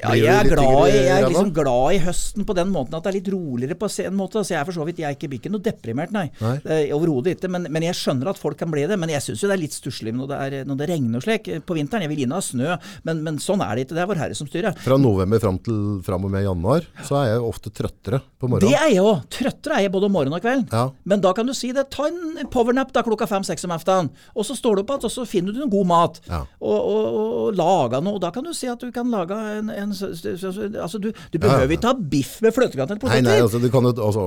Ja, jeg er, glad i, jeg er liksom glad i høsten på den måten at det er litt roligere på en måte. Så jeg er for så vidt jeg er ikke, blir ikke noe deprimert, nei. Nei. Eh, Overhodet ikke. Men, men jeg skjønner at folk kan bli det. Men jeg syns jo det er litt stusslig når, det når det regner og slik. På vinteren jeg vil inn ha snø, men, men sånn er det ikke. Det er Vårherre som styrer. Fra november fram til fram og med januar, så er jeg ofte trøttere på morgenen. Det er jeg òg. Trøttere er jeg både om morgenen og kvelden. Ja. Men da kan du si det. Ta en powernap da klokka fem-seks om aftenen. Og så står du opp igjen, og så finner du noe god mat. Ja. Og, og, og, og laga noe. Da kan du si at du kan lage en, en s- så, så, Altså, du, du Ja, ja, behøver ja. ikke ha biff med fløtegratin eller Nei, nei, altså, du kan jo, altså,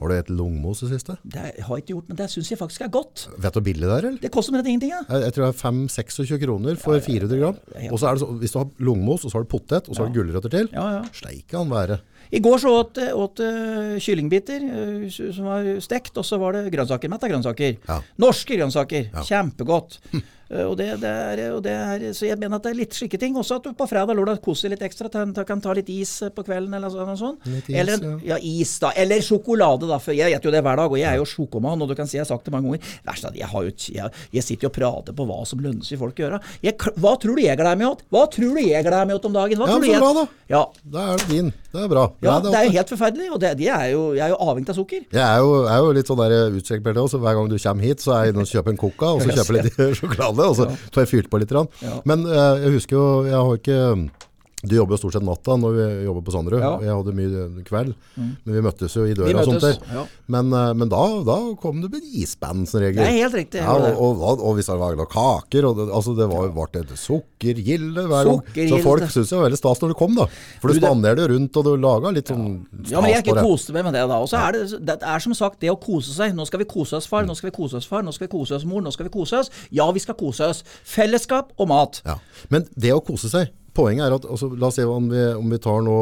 har du et lungmos i siste? Det har jeg ikke gjort, men det syns jeg faktisk er godt. Vet du hvor billig det er, eller? Det koster omtrent ingenting. Ja. Jeg, jeg tror det er 5-26 kroner for 400 gram. Og så er det så, hvis du har lungmos, og så har du potet, og så har du gulrøtter til, Ja, ja. steike han være. I går så åt, åt uh, kyllingbiter uh, som var stekt, og så var det grønnsaker. Metta grønnsaker. Ja. Norske grønnsaker. Kjempegodt. Eh, og det, det er, og det er, så jeg mener at det er litt slike ting. Også at du på fredag lørdag koser litt ekstra. Ta, kan ta litt is eh, på kvelden eller noe sånt. sånn. Litt is, eller, ja. ja. is, da. Eller sjokolade, da. For jeg vet jo det hver dag, og jeg er jo sjokoman, og du kan si jeg har sagt det mange ganger. Verst er at jeg, har jo, jeg, jeg sitter jo og prater på hva som lønner seg folk å gjøre. Jeg, hva tror du jeg gleder meg åt? Hva tror du jeg gleder meg åt om dagen? Hva Ja, tror du jeg, bra da. Ja, Da er det din. Det er bra. ja, Nei, det er jo helt forferdelig, og det, de er jo, jeg er jo avhengig av sukker. Jeg er jo, er jo litt sånn der utstrekt Berte, også. Hver gang du kommer hit, så er jeg inne og kjøper en coca, og så kjøper jeg litt sjokolade, og så får jeg fyrt på litt. Men eh, jeg husker jo, jeg har ikke Du jobber jo stort sett natta når vi jobber på Sanderud. Ja. Mm. Jeg hadde mye kveld, men vi møttes jo i Vi døra og sånt der. ja. Men, eh, men da, da kom det med isband som regel. Det er helt riktig, Ja, det. og, og, og det var noen kaker, og det, altså det var, det et sukkergilde hver gang. Så folk syntes det var veldig stas når du kom da. For du, Du, spanderte jo rundt, og du laga litt sånn Ja, men jeg er ikke det. koste meg med det da. Og så er det, det er som sagt det å kose seg. Nå skal vi kose oss, far. Nå skal vi kose oss, far. Nå skal vi kose oss, mor. Nå skal vi kose oss. Ja, vi skal kose oss. Fellesskap og mat. Ja. Men det å kose seg Poenget er at altså, La oss se om vi, om vi tar nå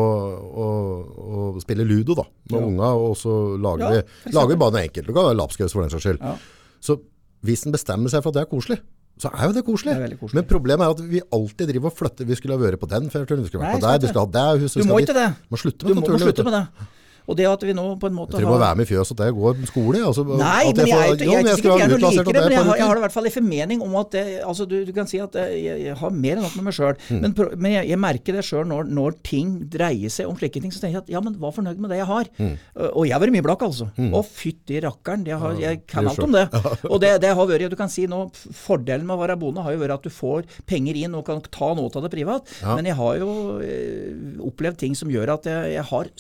og, og spiller ludo da med unga, og så lager Ja, vi lager vi bare noe enkelt. Det kan være lapskaus for den saks skyld. Ja. Så hvis en bestemmer seg for at det er koselig, så er jo det koselig. Det koselig. Men problemet er at vi alltid driver og flytter. Vi skulle ha vært på den feriaturen, vi skulle vært på der, vi skal ha det huset. Du må ikke det. Må slutte Du må, må slutte med det. Og det at vi nå på en måte Jeg tror du må være med i fjøs at det går skole. Altså, Nei, at men jeg, får- jeg, jo, jeg jeg er utplassert likere, at det men jeg har, jeg har uker. i hvert fall en formening om at det, altså, du, du kan si at jeg, jeg, jeg har mer enn nok med meg sjøl. Mm. Men, men jeg, jeg merker det sjøl når, når ting dreier seg om slike ting. Så tenker jeg at ja, men vær fornøyd med det jeg har. Mm. Og jeg har vært mye blakk, altså. Å, fytti rakkeren. Jeg, har, jeg kan det alt om det. Og det, det har vært, du kan si nå, Fordelen med å være bonde har jo vært at du får penger inn og kan ta noe av det privat. Ja. Men jeg har jo eh, opplevd ting som gjør at jeg, jeg har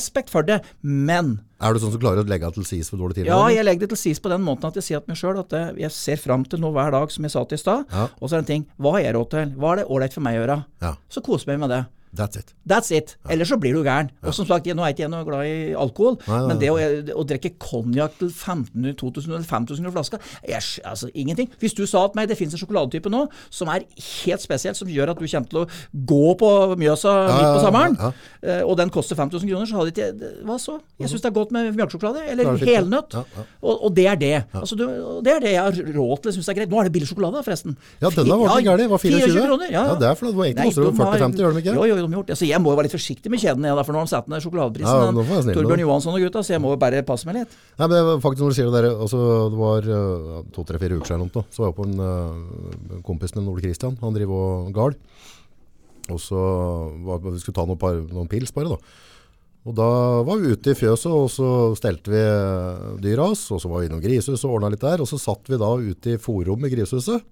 superrespekt for det. Men Er du sånn som klarer å legge det til sis for dårlig tid? ja, jeg legger det til sist på den måten at jeg sier til meg sjøl at eh, jeg ser fram til noe hver dag, som jeg sa til i stad. Ja. Og så er det en ting. Hva har jeg råd til? Hva er det ålreit for meg å gjøre? Ja. Så koser jeg meg med det. That's it. That's it. Ellers så blir du gæren. Og som sagt, nå er ikke jeg noe glad i alkohol, Nei, nei, men det å, å drikke konjakk til 1500, 2000 eller 5000 flasker jeg, altså ingenting. Hvis du sa til meg det finnes en sjokoladetype nå som er helt spesiell, som gjør at du kommer til å gå på Mjøsa midt på sommeren, ja. eh, og den koster 5000 kroner, så hadde ikke jeg Hva så? Jeg syns det er godt med melkesjokolade, eller er det helnøtt. Ja, ja. Og, og det er det. Altså, du, det er det jeg har råd til, syns er greit. Nå er det billig sjokolade, forresten. Ja, denne var ikke gæren. Det var 24. kroner. Ja, Ja, det er flott. det var egentlig koster det 40-50, gjør de ikke? Jo, jo, de har gjort det. Så jeg må jo være litt forsiktig med kjeden, jeg, for nå har de satt ned sjokoladeprisen. Ja, Torbjørn. Johansson og gutta, så jeg må jo bare passe meg litt. Nei, men det var faktisk når du sier det der, altså, det var uh, to-tre-fire uker siden, nå, så var jeg på en uh, kompis med Ole Kristian, han driver og gal, og så var, vi skulle ta noen, par, noen pils bare da. Og da var vi ute i fjøset, og så stelte vi eh, dyra oss, og så var vi innom grisehuset og ordnet litt der, og så satt vi da ute i forum i grisehuset,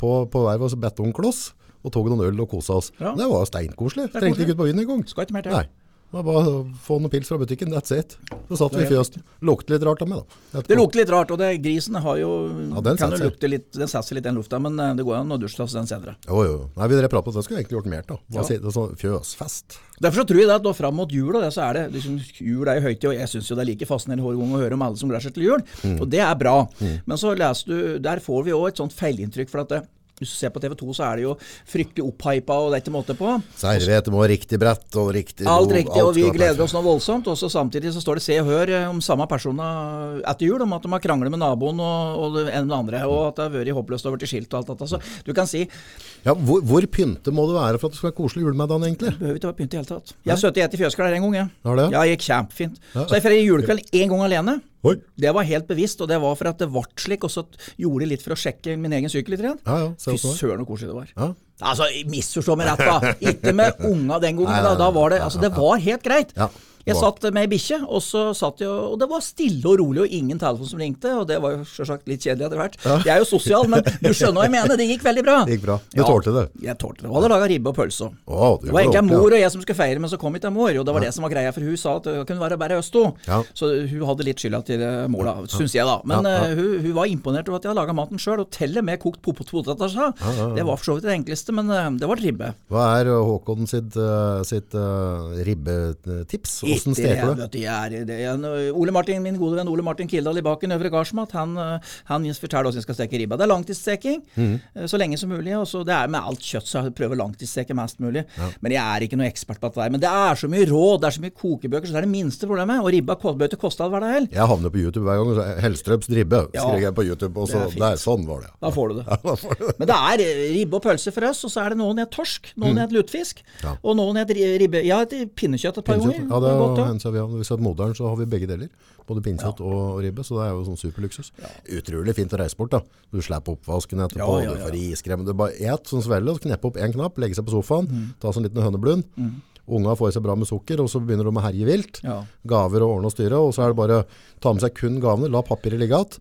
på, på hver vår betongkloss og tok noen øl og kosa oss. Ja. Det var steinkoselig. Trengte ikke ut på byen engang. Skal ikke mer til. Nei. Det var bare å få noen pils fra butikken, that's it. Så satt vi i fjøsen. Lukte litt rart av meg, da. Det lukter litt rart, og det, grisen har jo Ja, kan jo lukte litt, den setter litt i den lufta, men eh, det går an å dusje av den senere. Jo, jo. Nei, vi drev prat på at det skulle egentlig gjort mer av. Ja. Sånn fjøsfest. Derfor så tror jeg det at da fram mot jul, og det, så er det liksom, jul er jo høytid, og jeg syns jo det er like fascinerende hver gang å høre om alle som gleder seg til jul, Mm. og det er bra. Men så leser du, der får vi òg et sånt feilinntrykk, for at det, hvis du ser på TV 2, så er det jo fryktelig opphypa, og det er ikke måte på. Servete må riktig brett og riktig Alt riktig, og vi gleder oss nå voldsomt. Og så samtidig så står det Se og Hør eh, om samme personer etter jul, om at de har kranglet med naboen og, og det ene med det andre, og at det har vært håpløst over til skilt og alt dette. Så du kan si Ja, hvor, hvor pynte må det være for at det skal være koselig julemiddag, egentlig? Det behøver ikke være pynt i det hele tatt. Jeg har sittet i et i fjøsklær en gang, jeg. Ja, det gikk kjempefint. Så jeg feirer julekveld én gang alene. Oi. Det var helt bevisst, og det var for at det ble slik, og så gjorde jeg litt for å sjekke min egen sykkel litt. igjen. Ja, ja, Fy søren så koselig det var. Ja. Altså, misforstå meg rett, da. Ikke med unga den gangen, da, da var det Altså, det var helt greit. Ja, Jeg det satt med ei bikkje, og så satt jeg og det var stille og rolig, og ingen telefon som ringte, og det var jo selvsagt litt kjedelig etter hvert. Jeg er jo sosial, men du skjønner hva jeg mener, det gikk veldig bra. Det gikk bra. Du tålte det? Jeg tålte det. Og hadde laga ribbe og pølse. Å, det, Det var egentlig mor og jeg som skulle feire, men så kom ikke mor. Og det var det som var greia, for hun sa at det kunne være bare oss to. Ja. Så hun hadde litt skylda til eh, mor, da, syns jeg, da. Men Ja, ja. eh, hun, hun var imponert over at jeg hadde laga maten sjøl, og til og med kokt pot- poteter. sa. Det var for så vidt det enkleste, men uh, det var ribbe. Hva er uh, Håkon sitt, uh, sitt uh, ribbetips? Åssen steker du det? er, det er, Ole Martin, Min gode venn Ole Martin Kildahl i Baken Øvre Gardsmat, han, eh, han forteller hvordan jeg skal steke ribba. Det er langtidssteking, eh, så lenge som mulig. og så Det er med alt kjøtt, så jeg prøver langtidssteke mest mulig. Men jeg er ikke noe ekspert på dette der. Men det er så mye råd, det er så mye kokebøker, så det er det minste problemet. Og ribba bør ikke koste all hverdag heller. Jeg havner på YouTube hver gang. Hellstrøms ribbe Ja. skriver jeg på YouTube. Og så, er der, sånn var det. Da får du det. Ja, får du det. Men det er eh, ribbe og pølse for oss, og så er det noen et torsk, noen lutefisk, Mm. Ja. og noen het ribbe. Jeg har pinnekjøtt et par ganger. Ja, det Det er godt, ja. vi har. Hvis vi har moderen, så har vi begge deler. Både pinnekjøtt og ribbe, så det er jo sånn superluksus. Utrolig fint å reise bort, da. Du slipper oppvasken etterpå, Ja, ja, du får iskrem. Du bare et sånn svelle, og kneppe opp en knapp, legge seg på sofaen, Mm. ta sånn liten høneblund. Unga får i seg bra med sukker, og så begynner de å herje vilt. Ja. Gaver og ordne og styre, og så er det bare ta med seg kun gavene, la papiret ligge igjen,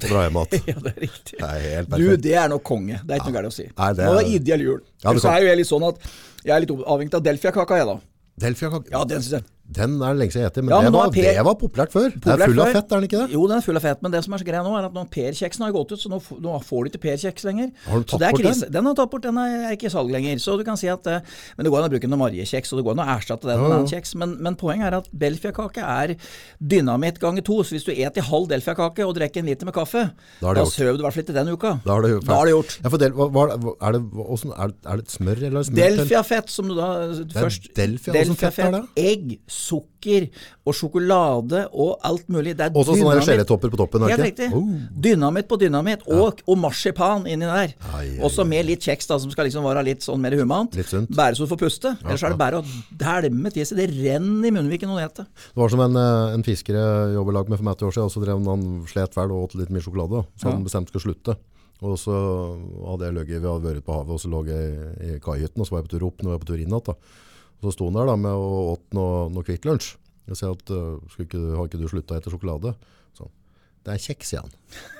og dra hjem igjen. Ja, det er riktig. Det er helt Du, det er nok konge. Det er ikke noe galt å si. Nei, det det var er- ideell jul. Ja, det så er jo jeg litt sånn at jeg er litt avhengig av Delfia-kaka, jeg da. Delfia-kaka? Ja, den synes jeg. Den er det lenge siden jeg spist, men, Ja, men det, var, er Per- det var populært før. Populært den er full av fett, er den ikke det? Jo, den er full av fett, men det som er så greia nå, er at nå Per-kjeksen har gått ut, så nå, nå får du ikke Per-kjeks lenger. Har du tatt bort den? Den har tatt bort, den er ikke i salg lenger. Så du kan si at eh, Men det går an å bruke noe Marie-kjeks, og det går an å erstatte den med Ja, ja. en kjeks. Men, men poenget er at Belfia-kake er dynamitt ganger to. Så hvis du et i halv Delfia-kake og drikker en liter med kaffe, Da da, sover du i hvert fall ikke den uka. Da har det, Da er det gjort. Ja, del, hva, hva, hva- er, det, hvordan, er, det, er det et smør eller smør? Delfia-fett, som du da først Delfia, hvordan fett det? Egg, sukker og sjokolade og alt mulig. Det er Også sånne gelétopper på toppen, er Helt riktig. Oh. Dynamitt på dynamitt, og, og marsipan inni der. Ai, Også med litt kjeks, da, som skal liksom være litt sånn mer humant. Litt sunt. Bare så du får puste. Ellers er det bare å dælme til seg. Det renner i munnviken og nete. Det var som en, eh, en fisker jeg jobber lag med for meg et år siden, og så drev han, slet vel og åt litt mye sjokolade, så han bestemte skulle slutte. Og så hadde jeg løgget, vi hadde vært på havet, og så lå jeg i, kaihytten, og så var jeg på tur opp, nå var jeg på tur inn igjen. Og så sto han der da med og åt noe, noe Kvikk Lunsj. Jeg sier at, uh, ikke, har ikke du sluttet etter sjokolade? Så, det er kjeks, sier han.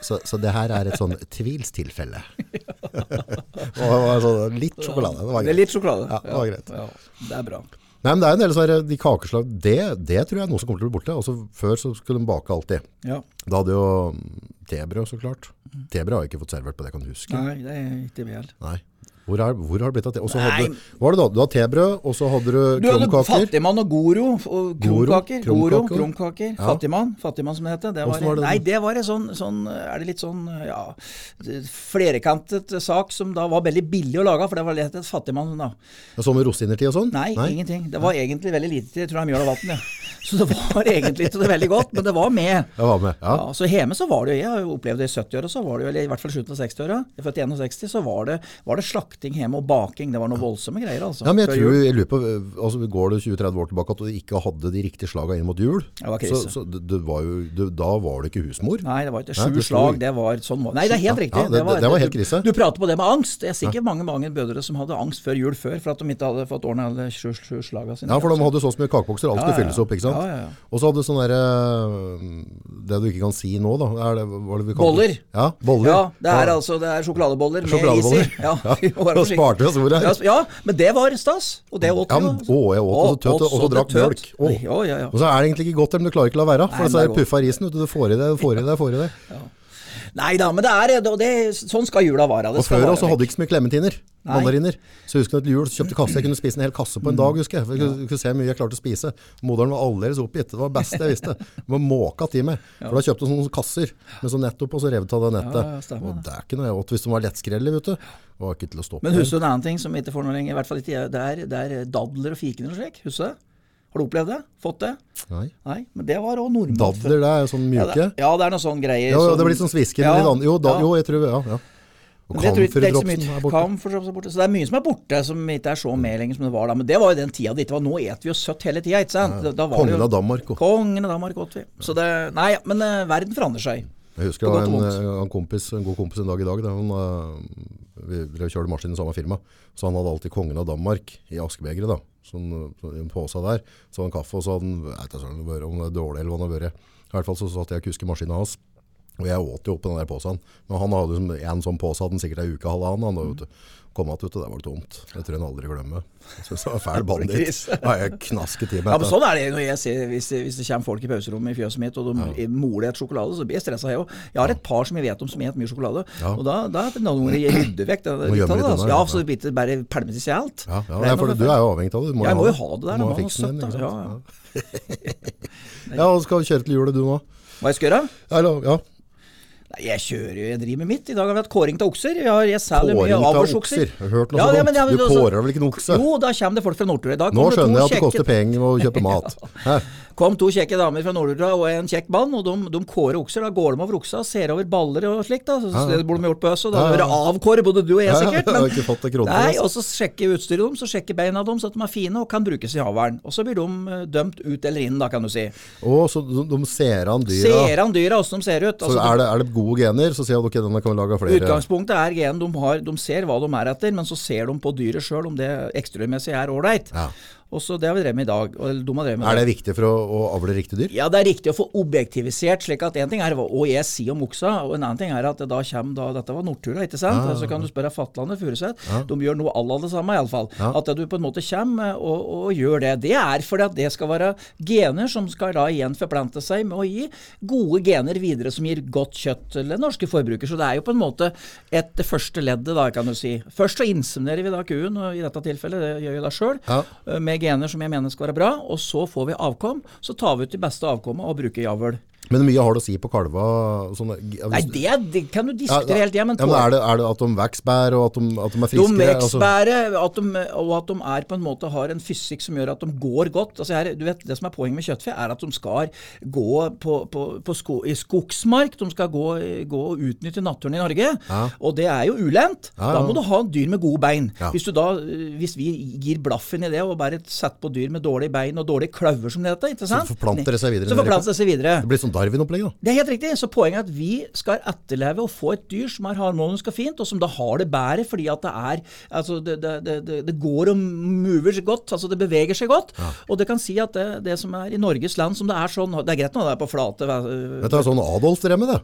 Så, så det her er et sånn tvilstilfelle. sånn, litt sjokolade, det var Det er litt sjokolade. Ja, det var greit. Ja, det er bra. Nei, men det er en del sånne, de kakeslag, det, det tror jeg er noe som kommer til å bli borte. Altså, før så skulle de bake alltid. Ja. Da hadde jo mm, tebrød, så klart. Tebrød har jeg ikke fått servert på det, kan du huske? Nei, det er ikke vel. Nei. Hvor, er, hvor har det blitt av te? Og så hadde, var det da? Du hadde tebrød, og så hadde du Du hadde fattigmann og goro og krumkaker. Goro, krumkaker. krumkaker. Ja. Fattigmann, fattigmann som det heter. Det var, var det nei, det var en sånn, sånn Er det litt sånn ja, flerkantet sak som da var veldig billig å lage, for det var lett et fattigmann da. Ja, Så med rosiner til og sånn? Nei, ingenting. Det var egentlig veldig lite til, jeg tror jeg, mjøl og vann. Ja. Så det var egentlig ikke veldig godt, men det var med. Det var med, ja. Ja, så hjemme så var det jo, jeg har jo opplevd det i 70-åra, så var det jo, eller i hvert fall slutten av 60-åra, jeg er født i 61, så var det, var det slakting hjemme og baking. Det var noe voldsomme greier, altså. Ja, men jeg tror, jeg lurer på, altså Går det 20-30 år tilbake at du ikke hadde de riktige slagene inn mot jul? Det var krise. Så, så det, det var jo, det, da var det ikke husmor? Nei, det var ikke sju slag, det var sånn Nei, det er helt riktig. ja, det- det var helt krise. Du prater på det med angst. Det er sikkert mange mange bødre som hadde angst før jul før, for at de ikke hadde fått ordna alle sju, slagene sine. Ja, for de hadde så mye kakebokser, alt skulle Ja, ja, fylles opp, ikke sant? Ja, ja, ja. Og så hadde du sånn derre Det du ikke kan si nå, da. Er det, hva er det vi kaller Boller. Ja, boller. Ja, det er altså det er sjokoladeboller med is i. Ja, Ja, være sparte vi oss ordet her. Ja, Ja, men det var stas. Og det åt Ja, vi jo. åt og så tøt, og så drakk mjølk. Ja, ja, ja. Og så er det egentlig ikke godt, men du klarer ikke å la være. For Nei, så er det puffa risen. Du, du får i deg, får i deg, får i deg. Nei da, men det er det, Sånn skal jula være. Det Og før også hadde vi ikke så mye klementiner. Mandariner. Så jeg husker at til jul kjøpte kasse. Jeg kunne spise en hel kasse på en dag, husker jeg. For jeg kunne, kunne se hvor mye jeg klarte å spise. Moderen var aldeles oppgitt. Det var det beste jeg visste. Det var måka til meg. For da kjøpte jeg sånne kasser med sånn nettopp, og så rev av det nettet. Og det. er ikke noe jeg åt hvis de var lettskrellet, vet du. Var ikke til å stoppe. Men husker du en annen ting som ikke får noe lenger? I hvert fall ikke jeg. Det er, det er dadler og fikener og slik. Husker du det? Har du opplevd det? Fått det? Nei. Nei, men det var òg nordmenn. Dadler, det er jo sånn Ja, mjuke. det, ja, det er noe sånn greier. Ja, som- det blir sånn svisker. Ja, litt. Jo, da, ja. jo, jeg tror ja, ja. Og det er er borte. Så det er mye som er borte, som ikke er så med lenger som det var da. Men det var jo den tida det ikke var. Nå et vi jo søtt hele tida, ikke sant? Da- da var Kongen av Danmark. Og. Kongen av Danmark åt vi. Så det Nei, men uh, verden forandrer seg. Jeg husker jeg en, en, kompis, en god kompis en dag i dag. Da han, uh, vi kjørte maskin i samme firma. Så han hadde alltid kongen av Danmark i askebegeret. da. Sånn, så I en pose der. Så hadde han kaffe, og så hadde han jeg vet ikke om det er dårlig eller hva det har vært. I hvert fall så satt jeg og kuska maskinen hans. Og jeg åt jo opp den der posen. Men han hadde liksom en sånn pose, hadde han sikkert ei uke, halvannen. Han, du. Kom att ut, og det var tomt. Det tror jeg han aldri glemmer. Jeg synes det var fæl banditt. Da har jeg knasket i meg. Ja, men sånn er det når jeg ser, hvis, det- hvis det kommer folk i pauserommet i fjøset mitt, og de moler et sjokolade, så blir jeg stressa, jeg òg. Jeg har et par som jeg vet om som spiser mye sjokolade, Ja. og da, da er det noen jeg rydder vekk det. Litt av det, altså. Ja, ja. så det bare pælmet i seg alt. Ja, ja, Det er for du er jo avhengig av det. Du må Ja, jeg må jo ha det der, Du må ha fiksen din, da. sant? Ja, Ja, og skal kjøre til jule du nå? Hva jeg skal gjøre? Ja, ja. Jeg kjører jo, jeg driver med mitt. I dag har vi hatt kåring til okser. Jeg, har, jeg selger mye avlsokser. hørt noe Ja, sånt. ja, men- ja, men du altså- kårer vel ikke en okse? Jo, da kommer det folk fra dag. Nå skjønner jeg at det kjekke- koster penger å kjøpe mat. Hæ? kom to kjekke damer fra Nordura og en kjekk mann, og de, de kårer okser. Da går de over oksa og ser over baller og slikt. da. Så Det burde de gjort på oss, og da blir ja. det avkåret både du og jeg, sikkert. Men, jeg har ikke fått en krone nei, og så sjekker utstyret deres, så sjekker beina deres at de er fine og kan brukes i haveren. Og så blir de eh, dømt ut eller inn, da, kan du si. Å, så de, de ser an dyra. Ser an dyra, åssen de ser ut? Så Altså, er det, er det gode gener, så sier de ok, denne kan vi lage flere. Utgangspunktet er gen de har, de ser hva de er etter, men så ser de på dyret sjøl om det ekstremessig er ålreit. Ja. Og så Det har vi drevet med i dag. De med Er dag. det viktig for å, å avle riktig dyr? Ja, det er riktig å få objektivisert. slik at En ting er hva jeg sier om oksa, og en annen ting er at da kommer da, Dette var Nordtura, ikke sant? Så kan du spørre Fatlandet, Furuset. De gjør noe à la det samme, iallfall. Ja. At du på en måte kommer og, og gjør det. Det er fordi at det skal være gener som skal da igjen forplante seg med å gi gode gener videre som gir godt kjøtt til den norske forbruker. Så det er jo på en måte et det første leddet, da, kan du si. Først så inseminerer vi da kuen, og i dette tilfellet, det gjør vi da sjøl. Gener som jeg mener skal være bra, og så får vi avkom. Så tar vi ut de beste avkommet og bruker javl. Men mye har det å si på kalva? Sånne, ja, Nei, det, det kan du Ja, diskutere hele tida, men, ja, men er, det, er det at de bedre, og at de, at de er friskere? De vekstbærer, at de, og at de er på en måte har en fysikk som gjør at de går godt. Altså her, du vet, Det som er poenget med kjøttfe, er at de skal gå på, på, på sko, i skogsmark. De skal gå, gå og utnytte naturen i Norge. Og det er jo ulendt. Ja, Da må du ha dyr med gode bein. Ja. Hvis, du da, hvis vi gir blaffen i det og bare setter på dyr med dårlige bein og dårlige klauver som det heter, ikke sant? forplanter det seg videre, Så forplanter det seg videre. det blir sånn Darwin-opplegg, da. Det er helt riktig. Så poenget er at vi skal etterleve og få et dyr som er harmonisk og fint, og som da har det bedre fordi at det er altså det, det, det, det, går og mover seg godt, altså det beveger seg godt. Og det kan si at det, det som er i Norges land, som det er sånn Det er greit når det er på flate øh, Dette er sånn Adolf-dremme, det.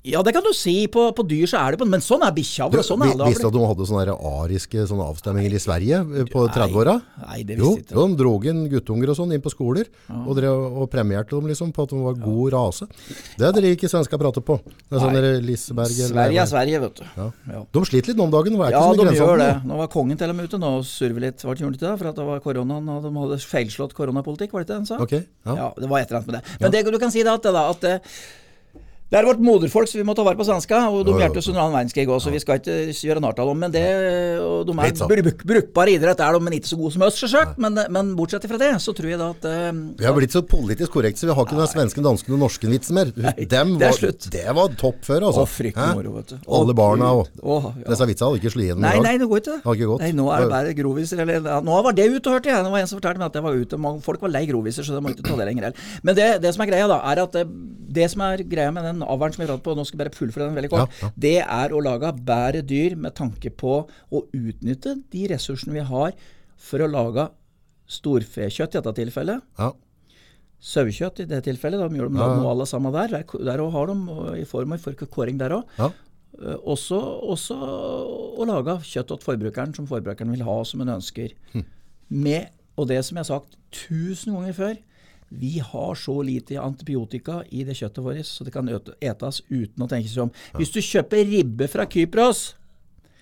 Ja, det kan du si. På, på dyr så er det på Men sånn er bikkja. Du, Sånn er alle visste du at de hadde sånne ariske sånne avstemminger i Sverige eh, på 30-åra? Nei, det Jo, visste jeg ikke. jo, de drog inn guttunger og sånn inn på skoler, og, drev, og premierte dem liksom på at de var god rase. Det er dere ikke svenska prater på. Det er sånne. Liseberg eller- Sverige er Sverige, vet du. Ja. Ja. De sliter litt nå om dagen. Det Ja, de gjør det. nå. Var kongen til og med ute nå og surver litt. Var det ikke det? For at det var koronaen, og de hadde feilslått koronapolitikk, var det ikke det han sa? Okay, ja. Ja, det var et eller annet med det. Men det, du kan si da at, da, at det, det er vårt moderfolk, så vi må ta vare på svenska. Og de hjalp oss under annen verdenskrig òg, så vi skal ikke gjøre narr av dem. Men det, og de er sånn. bruk, brukbare idrett, er de, men ikke så gode som oss, selvsagt. Men, men bortsett fra det, så tror jeg da at eh, Vi har blitt så politisk korrekt, så vi har ikke den svensken, dansken og norsken vitsen mer. Dem det er var, slutt. det var topp før, altså. Å, fryktelig moro, vet du. Alle barna og. Ja. Disse vitsene hadde ikke slått inn. Nei, nei, det går ikke. Har ikke gått. Nei, nå er det bare groviser. Eller, ja, nå var det ute, hørte jeg. Det var en som fortalte meg at det var ute. Mange folk var lei groviser, så de må ikke ta det lenger. heller. Men det, det som er greia, da, er at det, det som er greia med den avlen som vi pratet på, nå skal jeg bare fullføre den veldig kort, Ja, ja. det er å lage bedre dyr med tanke på å utnytte de ressursene vi har for å lage storfekjøtt i dette tilfellet. Ja. Sauekjøtt i det tilfellet. De gjør de Ja, noe alle sammen der. Der, der har de i form av kåring der òg. Ja. Også, også å lage kjøtt til forbrukeren som forbrukeren vil ha, som en ønsker. Hm. Med, og det som jeg har sagt tusen ganger før, vi har så lite antibiotika i det kjøttet vårt, så det kan etes uten å tenke seg om. Hvis du kjøper ribbe fra Kypros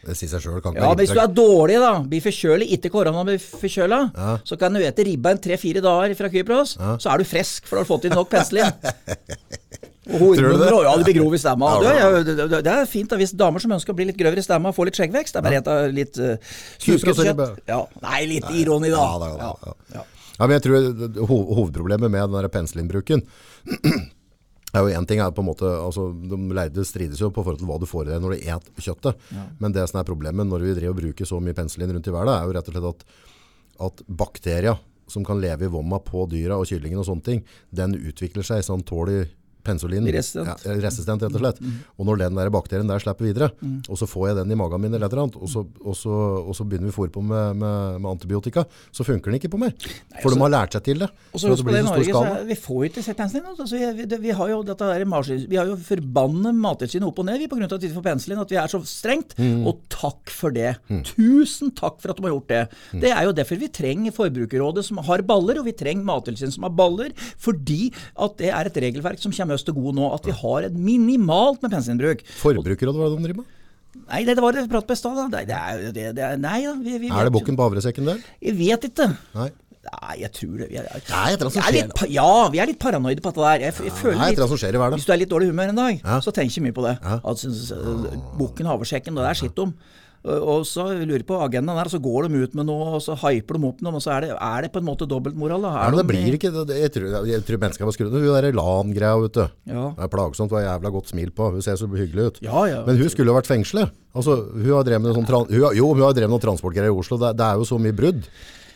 Det sier seg sjøl. ja, men Hvis du er dårlig, da, blir forkjølig, ikke korona blir forkjøla, så kan du ete ribba en tre-fire dager fra Kypros, så er du frisk, for du har fått inn nok penicillin. Tror du det? Ja, du blir grov i stemma. Ja, Det, er, fint da, hvis damer som ønsker å bli litt grøvere i stemma, får litt skjeggvekst. Det er bare å ete litt uh. Ja. Nei, litt ironi, da. Ja, det er det, ja. Ja, men jeg tror Hovedproblemet med den der penicillinbruken er jo en ting er på en måte, altså De lærde strides jo på forhold til hva du får i deg når du et kjøttet. Men det som er problemet når vi driver og bruker så mye penicillin rundt i verden, er jo rett og slett at, at bakterier som kan leve i vomma på dyra og kyllingen og sånne ting, den utvikler seg så den tåler penicillin. Resistent. Ja, resistent, rett og slett. Og når den der bakterien der slipper videre, og så får jeg den i magen min eller et eller annet, og så, og så, og så begynner vi å fôre på med, med, med antibiotika, så funker den ikke på mer. For de har lært seg til det. Og så husk det det Norge, så er, vi får jo ikke sett penicillin. Altså, vi, vi, det- vi har jo dette der vi har jo forbannet Mattilsynet opp og ned vi, av at vi får penicillin, at vi er så strengt. Mm. Og takk for det. Tusen takk for at de har gjort det. Mm. Det er jo derfor vi trenger Forbrukerrådet som har baller, og vi trenger Mattilsynet som har baller, fordi at det er et regelverk som kommer til gode nå. At vi har et minimalt med bensinbruk. Forbrukerrådet, hva er det de driver med? Nei, det, var det vi pratet på i stad. da. Det, er det, det er, Nei da. Vi, vi Er det bukken på havresekken der? Jeg vet ikke. Nei. Nei, jeg tror det. Vi er, Det er et eller annet som skjer litt, ja, vi er litt paranoide på dette der. Jeg, jeg Det føler Nei, litt, som skjer i. Hvis du er litt dårlig humør en dag, Ja. så tenker jeg mye på det. Ja. Altså, Bukken Havresekken, der sitter de. Og- så lurer på agendaen og så går de ut med noe, og så hyper de opp noe, Men så er det, er det på en måte dobbeltmoral. da? Ja, Er men det de- blir ikke det. Jeg tror, jeg tror mennesker var skrudd. Hun der LAN-greia, vet du. Ja. Det er plagsomt. Hun har jævla godt smil på. Hun ser så hyggelig ut. Ja, ja. Men hun skulle jo vært fengslet. Altså, hun har drevet med sånn tran hun jo, hun har drevet noe transportgreier i Oslo. Det, det er jo så mye brudd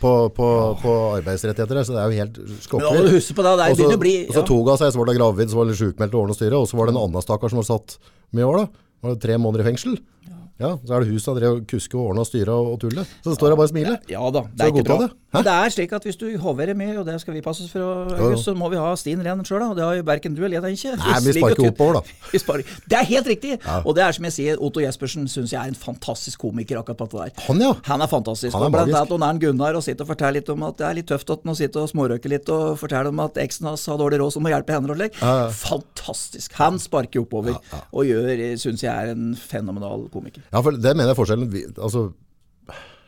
på, på, på arbeidsrettigheter, så det er jo helt skokkelig. det Og så- ja. tok hun seg, så var det gravid, så var det sjukmeldt og ordnet styret, og så var det en annen stakkar som var satt med år da. Var det tre måneder i fengsel? Ja, så er det hun som drev og kuske og ordna og styra og, tulle. Så det står jeg bare og smiler. Ja da, det er ikke bra. det. Men det er slik at hvis du hoverer mye, og det skal vi passe oss for. August, så må vi ha stien ren sjøl. Og det har jo verken du eller jeg, tenker Nei, vi sparker oppover, da. Vi sparker. Det er helt riktig! Og det er som jeg sier, Otto Jespersen syns jeg er en fantastisk komiker akkurat på dette der. Han, ja. Han er fantastisk. Han er og blant magisk. annet han Gunnar og sitter og forteller litt om at det er litt tøft at han sitter og smårøyker litt og forteller om at eksen hans har dårlig råd, så må hjelpe henne og slik. Fantastisk. Han sparker oppover og gjør, syns jeg er en fenomenal komiker. Ja, for det mener jeg forskjellen. Vi, altså,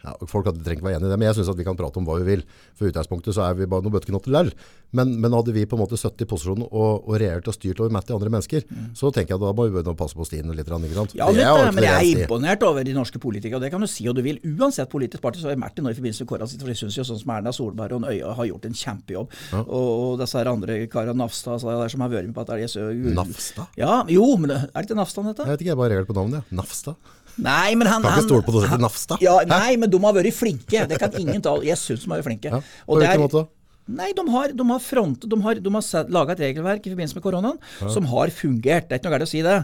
ja, folk trenger ikke være enig i det, men jeg synes at vi kan prate om hva vi vil. For utgangspunktet så er vi bare noen bøtteknotter lell. Men, men hadde vi på en måte sittet i posisjonen og, og regjert og styrt over Matt til andre mennesker, så tenker jeg da må vi passe på stien litt. Ikke sant? Ja, litt, det, ikke men jeg er imponert over de norske politikere, og det kan du si og du vil. Uansett politisk parti, så er Martin nå i forbindelse med Kåra sitt, for jeg syns jo sånn som Erna Solberg og Øya har gjort en kjempejobb. Og, og disse andre karene, Nafstad altså, der, som har vært med på at det er så Nafstad? Ja, jo, men er det ikke Nafstad dette? Jeg vet ikke, jeg bare reagerte på navnet. Ja. Nafstad. Nei, men han Kan ikke stole på det Nafstad. Ja, nei, men de har vært flinke. Det kan ingen ta Jeg syns de har vært flinke. Ja, på hvilken måte? Nei, de har, de har, front, de har, de har laga et regelverk i forbindelse med koronaen som har fungert. Det er ikke noe galt å si det.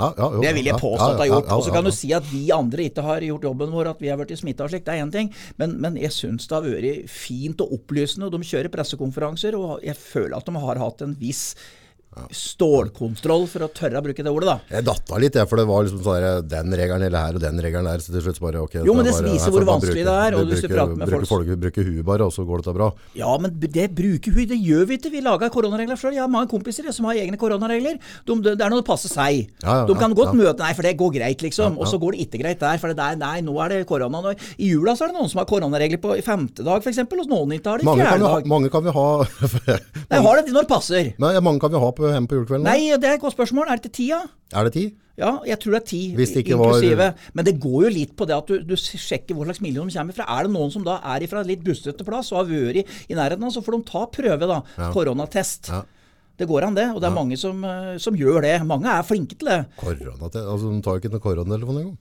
Ja, ja, jo, Det vil jeg påstå ja, at det har ja, gjort. ja, Og så kan du si at vi andre ikke har gjort jobben vår, at vi har blitt smitta og slikt. Det er én ting. Men, men jeg syns det har vært fint og opplysende. og De kjører pressekonferanser, og jeg føler at de har hatt en viss stålkontroll, for å tørre å bruke det ordet, da. Jeg datta litt, jeg, for det var liksom sånn den regelen eller her og den regelen der. Så til slutt bare ok. Jo, men det bare- viser hvor vanskelig bruker, det er, og hvis du prater med folk- folk Bruker huet bare, og så går dette bra. Ja, men det bruker huet, det gjør vi ikke. Vi lager koronaregler sjøl. Jeg har mange kompiser som har egne koronaregler. De, det er når det passer seg. Ja, ja, de kan ja, godt møte Nei, for det går greit, liksom. Og så går det ikke greit der. For det der, nei, nå er det korona. Nå. I jula så er det noen som har koronaregler på femte dag, f.eks., og noen ikke har det i fjerde dag. mange kan vi ha Nei, har det når det passer. Nei, mange kan vi ha på, hjemme på julekvelden. Nei, det er et godt spørsmål. Er det til tida? Er det ti? Ja, jeg tror det er ti, Hvis det ikke var- Men det går jo litt på det at du, du sjekker hvor slags miljø de kommer fra. Er det noen som da er fra litt bustete plass og har vært i, i nærheten, av, så får de ta prøve, da. Koronatest. Ja. Det går an, det. Og det er mange som, eh, som gjør det. Mange er flinke til det. Koronatest? altså De tar jo ikke noe koronatelefon engang.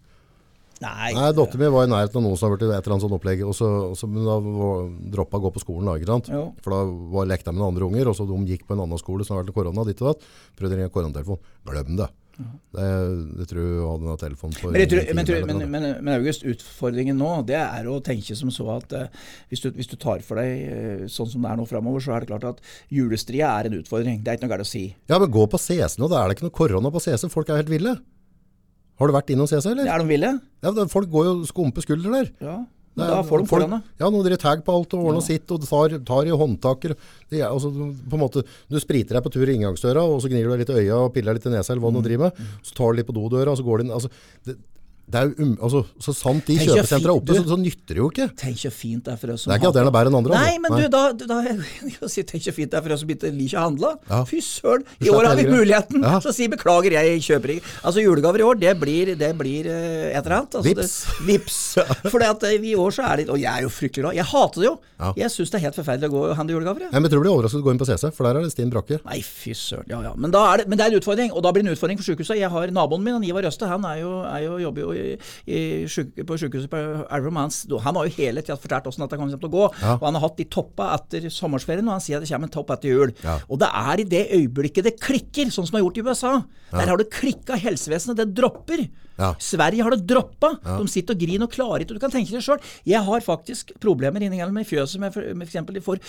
Nei. Nei, Datteren min var i nærheten av noen som har i et eller annet sånt opplegg. Og så, og så, men da droppa å gå på skolen. da, ikke sant? Jo. For da var lekte jeg med noen andre unger, og så de gikk på en annen skole som har vært korona. ditt og datt. Prøvde å ringe koronatelefon. Glem det. Det, det tror jeg hadde en telefon på Men, jeg tror, men, tror, men, men, men August, utfordringen nå det er å tenke som så at uh, hvis, du, hvis du tar for deg uh, sånn som det er nå framover, så er det klart at julestria er en utfordring. Det er ikke noe galt å si. Ja, men gå på CC nå, da er det ikke noe korona på CC. Folk er helt ville. Har du vært inne og sett seg, eller? Er de ville? Ja, folk går jo skumpe skulder der. Ja. Det da får de folk-. Ja, nå dere tag på alt og ordner sitt, og tar, tar i håndtaker. Det er, altså, måte, du spriter deg på tur i inngangsdøra, og så gnir du deg litt i øya og piller deg litt i nesa, eller hva du Mm. driver med. Så tar du litt på dodøra, og så går du inn. Altså, det, det er um, altså, så sant de kjøpesentra er oppe, så, du. så nytter det jo ikke. Tenk så fint det er for oss som Det er ikke at det er noe bedre enn andre. Nei, men men du, da, da jeg si, Tenk så fint det er for oss som ikke liker å handle. Ja. Fy søren, i år har vi muligheten! Ja. Så si beklager, jeg kjøper ikke. Altså Julegaver i år, det blir, det blir uh, et eller annet. Altså, Vips. Det, vips. For i år så er det Og jeg er jo fryktelig glad. Jeg hater det jo. Ja. Jeg syns det er helt forferdelig å gå og handle julegaver. jeg. Nei, men tror du blir overrasket å gå inn på CC, for der er det stinn brakke. Nei, fy søren. Ja, ja. Men, det, men det er en utfordring, og da blir det en utfordring for sykehuset. Jeg har naboen min, Ivar Røste, han jo, jo, jobber jo i, i på sykehuset på Elverum. Han, han har jo hele tida fortalt hvordan dette kommer til å gå. Ja. Og han har hatt de toppa etter sommerferien, og han sier at det kommer en topp etter jul. Ja. Og det er i det øyeblikket det klikker, sånn som det har gjort i USA. Der har det klikka, helsevesenet, det dropper. Ja. Sverige har det droppa. De sitter og griner og klarer ikke. Du kan tenke deg sjøl. Jeg har faktisk problemer innimellom i fjøset med, med for eksempel for,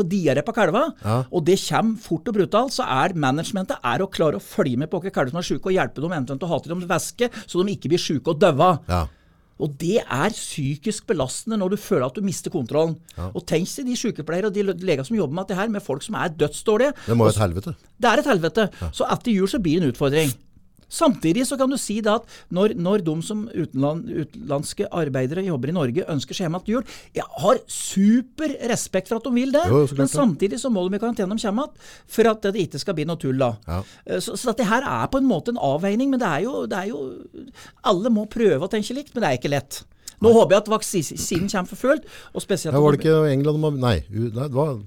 for, diaré på kalva. Ja. Og det kommer fort og brutalt. Så er managementet er å klare å følge med på hvilke kalver som er syke, og hjelpe dem eventuelt å ha til dem væske, så de ikke blir syke og daua. Ja. Og det er psykisk belastende når du føler at du mister kontrollen. Og tenk deg de sykepleiere og de leger som jobber med dette her, med folk som er dødsdårlige. Det må jo et helvete. Det er et helvete. Så etter jul så blir det en utfordring. Samtidig så kan du si da at når, når de som utenland, utenlandske arbeidere jobber i Norge, ønsker seg hjem til jul Jeg har super respekt for at de vil det, Jo, men samtidig så må de i karantene de kommer igjen, for at det ikke skal bli noe tull da. Ja. Eh, Så, så dette her er på en måte en avveining, men det er, jo, det er jo Alle må prøve å tenke likt, men det er ikke lett. Nå håper jeg at vaksinen kommer for fullt, og spesielt Ja, var det ikke England Nei, nei det var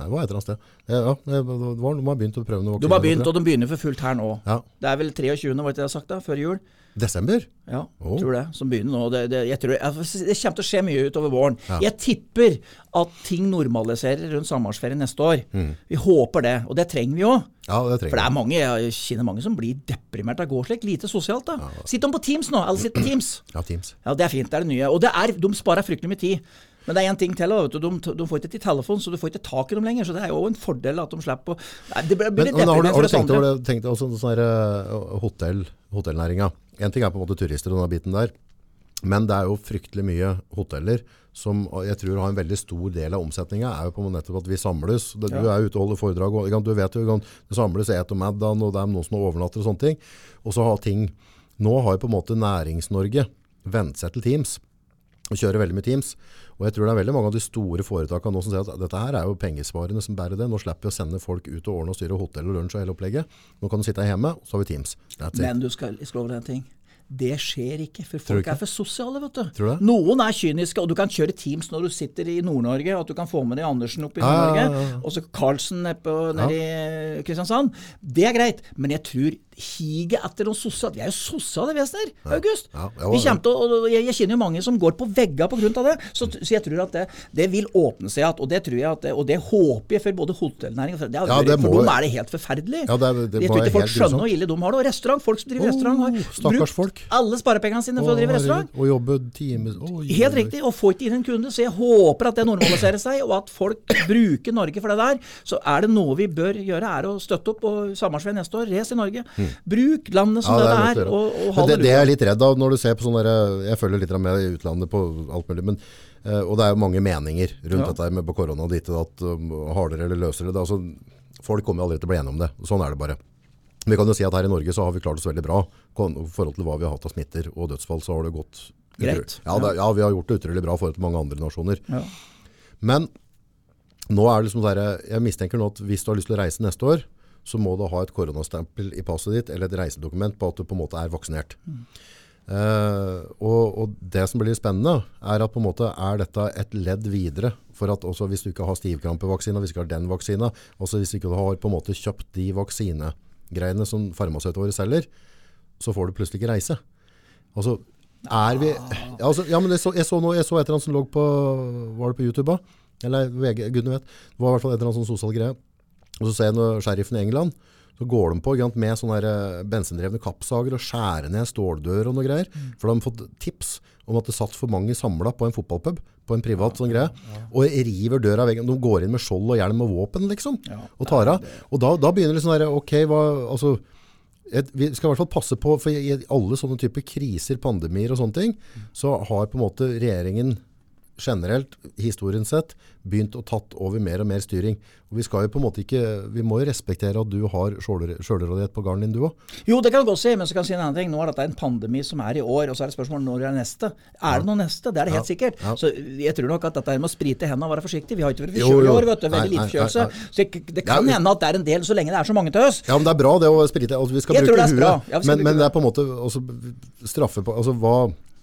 Nei, det var et eller annet sted. Ja, det var, de har begynt å prøve noe de har begynt, og de begynner for fullt her nå. Ja. Det er vel 23., var det ikke det jeg har sagt da, før jul? Desember? Ja, oh. tror det. Som begynner nå. Det, det, jeg tror, det kommer til å skje mye utover våren. Ja. Jeg tipper at ting normaliserer rundt sommerferien neste år. Mm. Vi håper det, og det trenger vi òg. Ja, det For det er mange, jeg kjenner mange som blir deprimert av å gå slik. Lite sosialt, da. Sitter de på Teams nå? Alle sitter på Teams. Ja, Teams. Ja, det er fint. Det er det nye. Og det er, de sparer fryktelig mye tid. Men det er en ting til. Vet du, de, de får ikke til telefon, så du får ikke tak i dem lenger. Så det er jo en fordel at de slipper å Det blir Men, men har, du, har du tenkt over det, tenkt også sånn eh, hotell, hotellnæringa? En ting er på en måte turister og denne biten der, men det er jo fryktelig mye hoteller som jeg tror har en veldig stor del av omsetninga er jo på nettopp at vi samles. Du er ute og holder foredrag, og du vet jo, det samles et og middagen, og det er noen som overnatter og sånne ting. Og så har ting Nå har jo på en måte Nærings-Norge vent seg til Teams og kjører veldig mye Teams. Og jeg tror det er veldig mange av de store foretakene nå som sier at dette her er jo pengesvarene som bærer det. Nå slipper vi å sende folk ut og ordne og styre hotell og lunsj og hele opplegget. Nå kan du sitte hjemme, og så har vi Teams. That's it. Men du skal, skal over deg en ting. Det skjer ikke, for folk ikke? er for sosiale, vet du. Tror du det? Noen er kyniske, og du kan kjøre Teams når du sitter i Nord-Norge, og at du kan få med deg Andersen opp i Ja, ja, Nord-Norge, ja, ja. og så Carlsen på- nede i Kristiansand. Det er greit, men jeg tror higet etter noe sosialt Vi er jo sosiale vesener, August. Ja, ja, Vi ja. å, og jeg, jeg kjenner jo mange som går på veggene pga. det, så, så jeg tror at det, det vil åpne seg igjen. Og det tror jeg at det, og det håper jeg for både hotellnæring og for, det det For må- dem er det helt forferdelig. Ja, det det jeg tror ikke folk skjønner hvor ille de har det. Og restaurant, folk som driver oh, restaurant, har brukt folk. alle sparepengene sine for å drive restaurant. Og jobbe time, oh, Helt riktig, og får ikke inn en kunde. Så jeg håper at det normaliserer seg, og at folk bruker Norge for det der. Så er det noe vi bør gjøre, er å støtte opp og Sommersveien neste år. Race i Norge. Bruk landet som. Ja, det det er og, og ha det, det, det jeg er litt redd av når du ser på sånne der, Jeg følger litt med i utlandet på alt mulig. Men, uh, og det er jo mange meninger rundt Ja. dette med på korona og ditt og datt. um, Hardere eller løsere. Det, altså, folk kommer jo aldri til å bli enige om det. Sånn er det bare. Vi kan jo si at her i Norge så har vi klart oss veldig bra. I forhold til hva vi har hatt av smitter og dødsfall, så har det gått Greit. Ja, det, ja, vi har gjort det utrolig bra i forhold til mange andre nasjoner. Ja. Men nå er det liksom der, jeg mistenker nå at hvis du har lyst til å reise neste år, så må du ha et koronastempel i passet ditt, eller et reisedokument på at du på en måte er vaksinert. Eh, og, og det som blir spennende, er at på en måte er dette et ledd videre. For at også hvis du ikke har stivkrampevaksina, hvis du ikke har den vaksina, også hvis du ikke har på en måte kjøpt de vaksinegreiene som farmasøytene våre selger, så får du plutselig ikke reise. Altså, er vi altså, ja, men jeg så, jeg så, noe, jeg så et eller annet som lå på Var det på YouTube? da? Eller VG, gudene vet. Det var i hvert fall et eller annet sånn sosial greie. Og så ser jeg noe sheriffen i England. Så går de på sant, med sånne eh, bensindrevne kappsager og skjærer ned ståldører og noe greier. For de har fått tips om at det satt for mange samla på en fotballpub, på en privat sånn greie, og river døra av veggen. De går inn med skjold og hjelm og våpen, liksom, og tar av. Og da, da begynner det sånn der, ok, hva, altså, vi skal i hvert fall passe på, for i alle sånne typer kriser, pandemier og sånne ting, så har på en måte regjeringen generelt, historien sett, begynt å tatt over mer og mer styring. Og vi skal jo på en måte ikke, vi må jo respektere at du har sjølrådighet på garden din, du òg. Jo, det kan du godt si, men så kan jeg si en annen ting. Nå er dette en pandemi som er i år, og så er det spørsmål når er neste. Er det noe neste? Det er det helt sikkert. Ja. Så jeg tror nok at dette med å sprite hendene og være forsiktig Vi har ikke vært Jo, forkjølet i år, vet du. Veldig lite forkjølelse. Så det, kan Ja, hende at det er en del, så lenge det er så mange til oss. Ja, men det er bra det å sprite. Altså, vi skal Jeg bruke det huet. Ja, men, men det er på en måte straffe på altså, hva,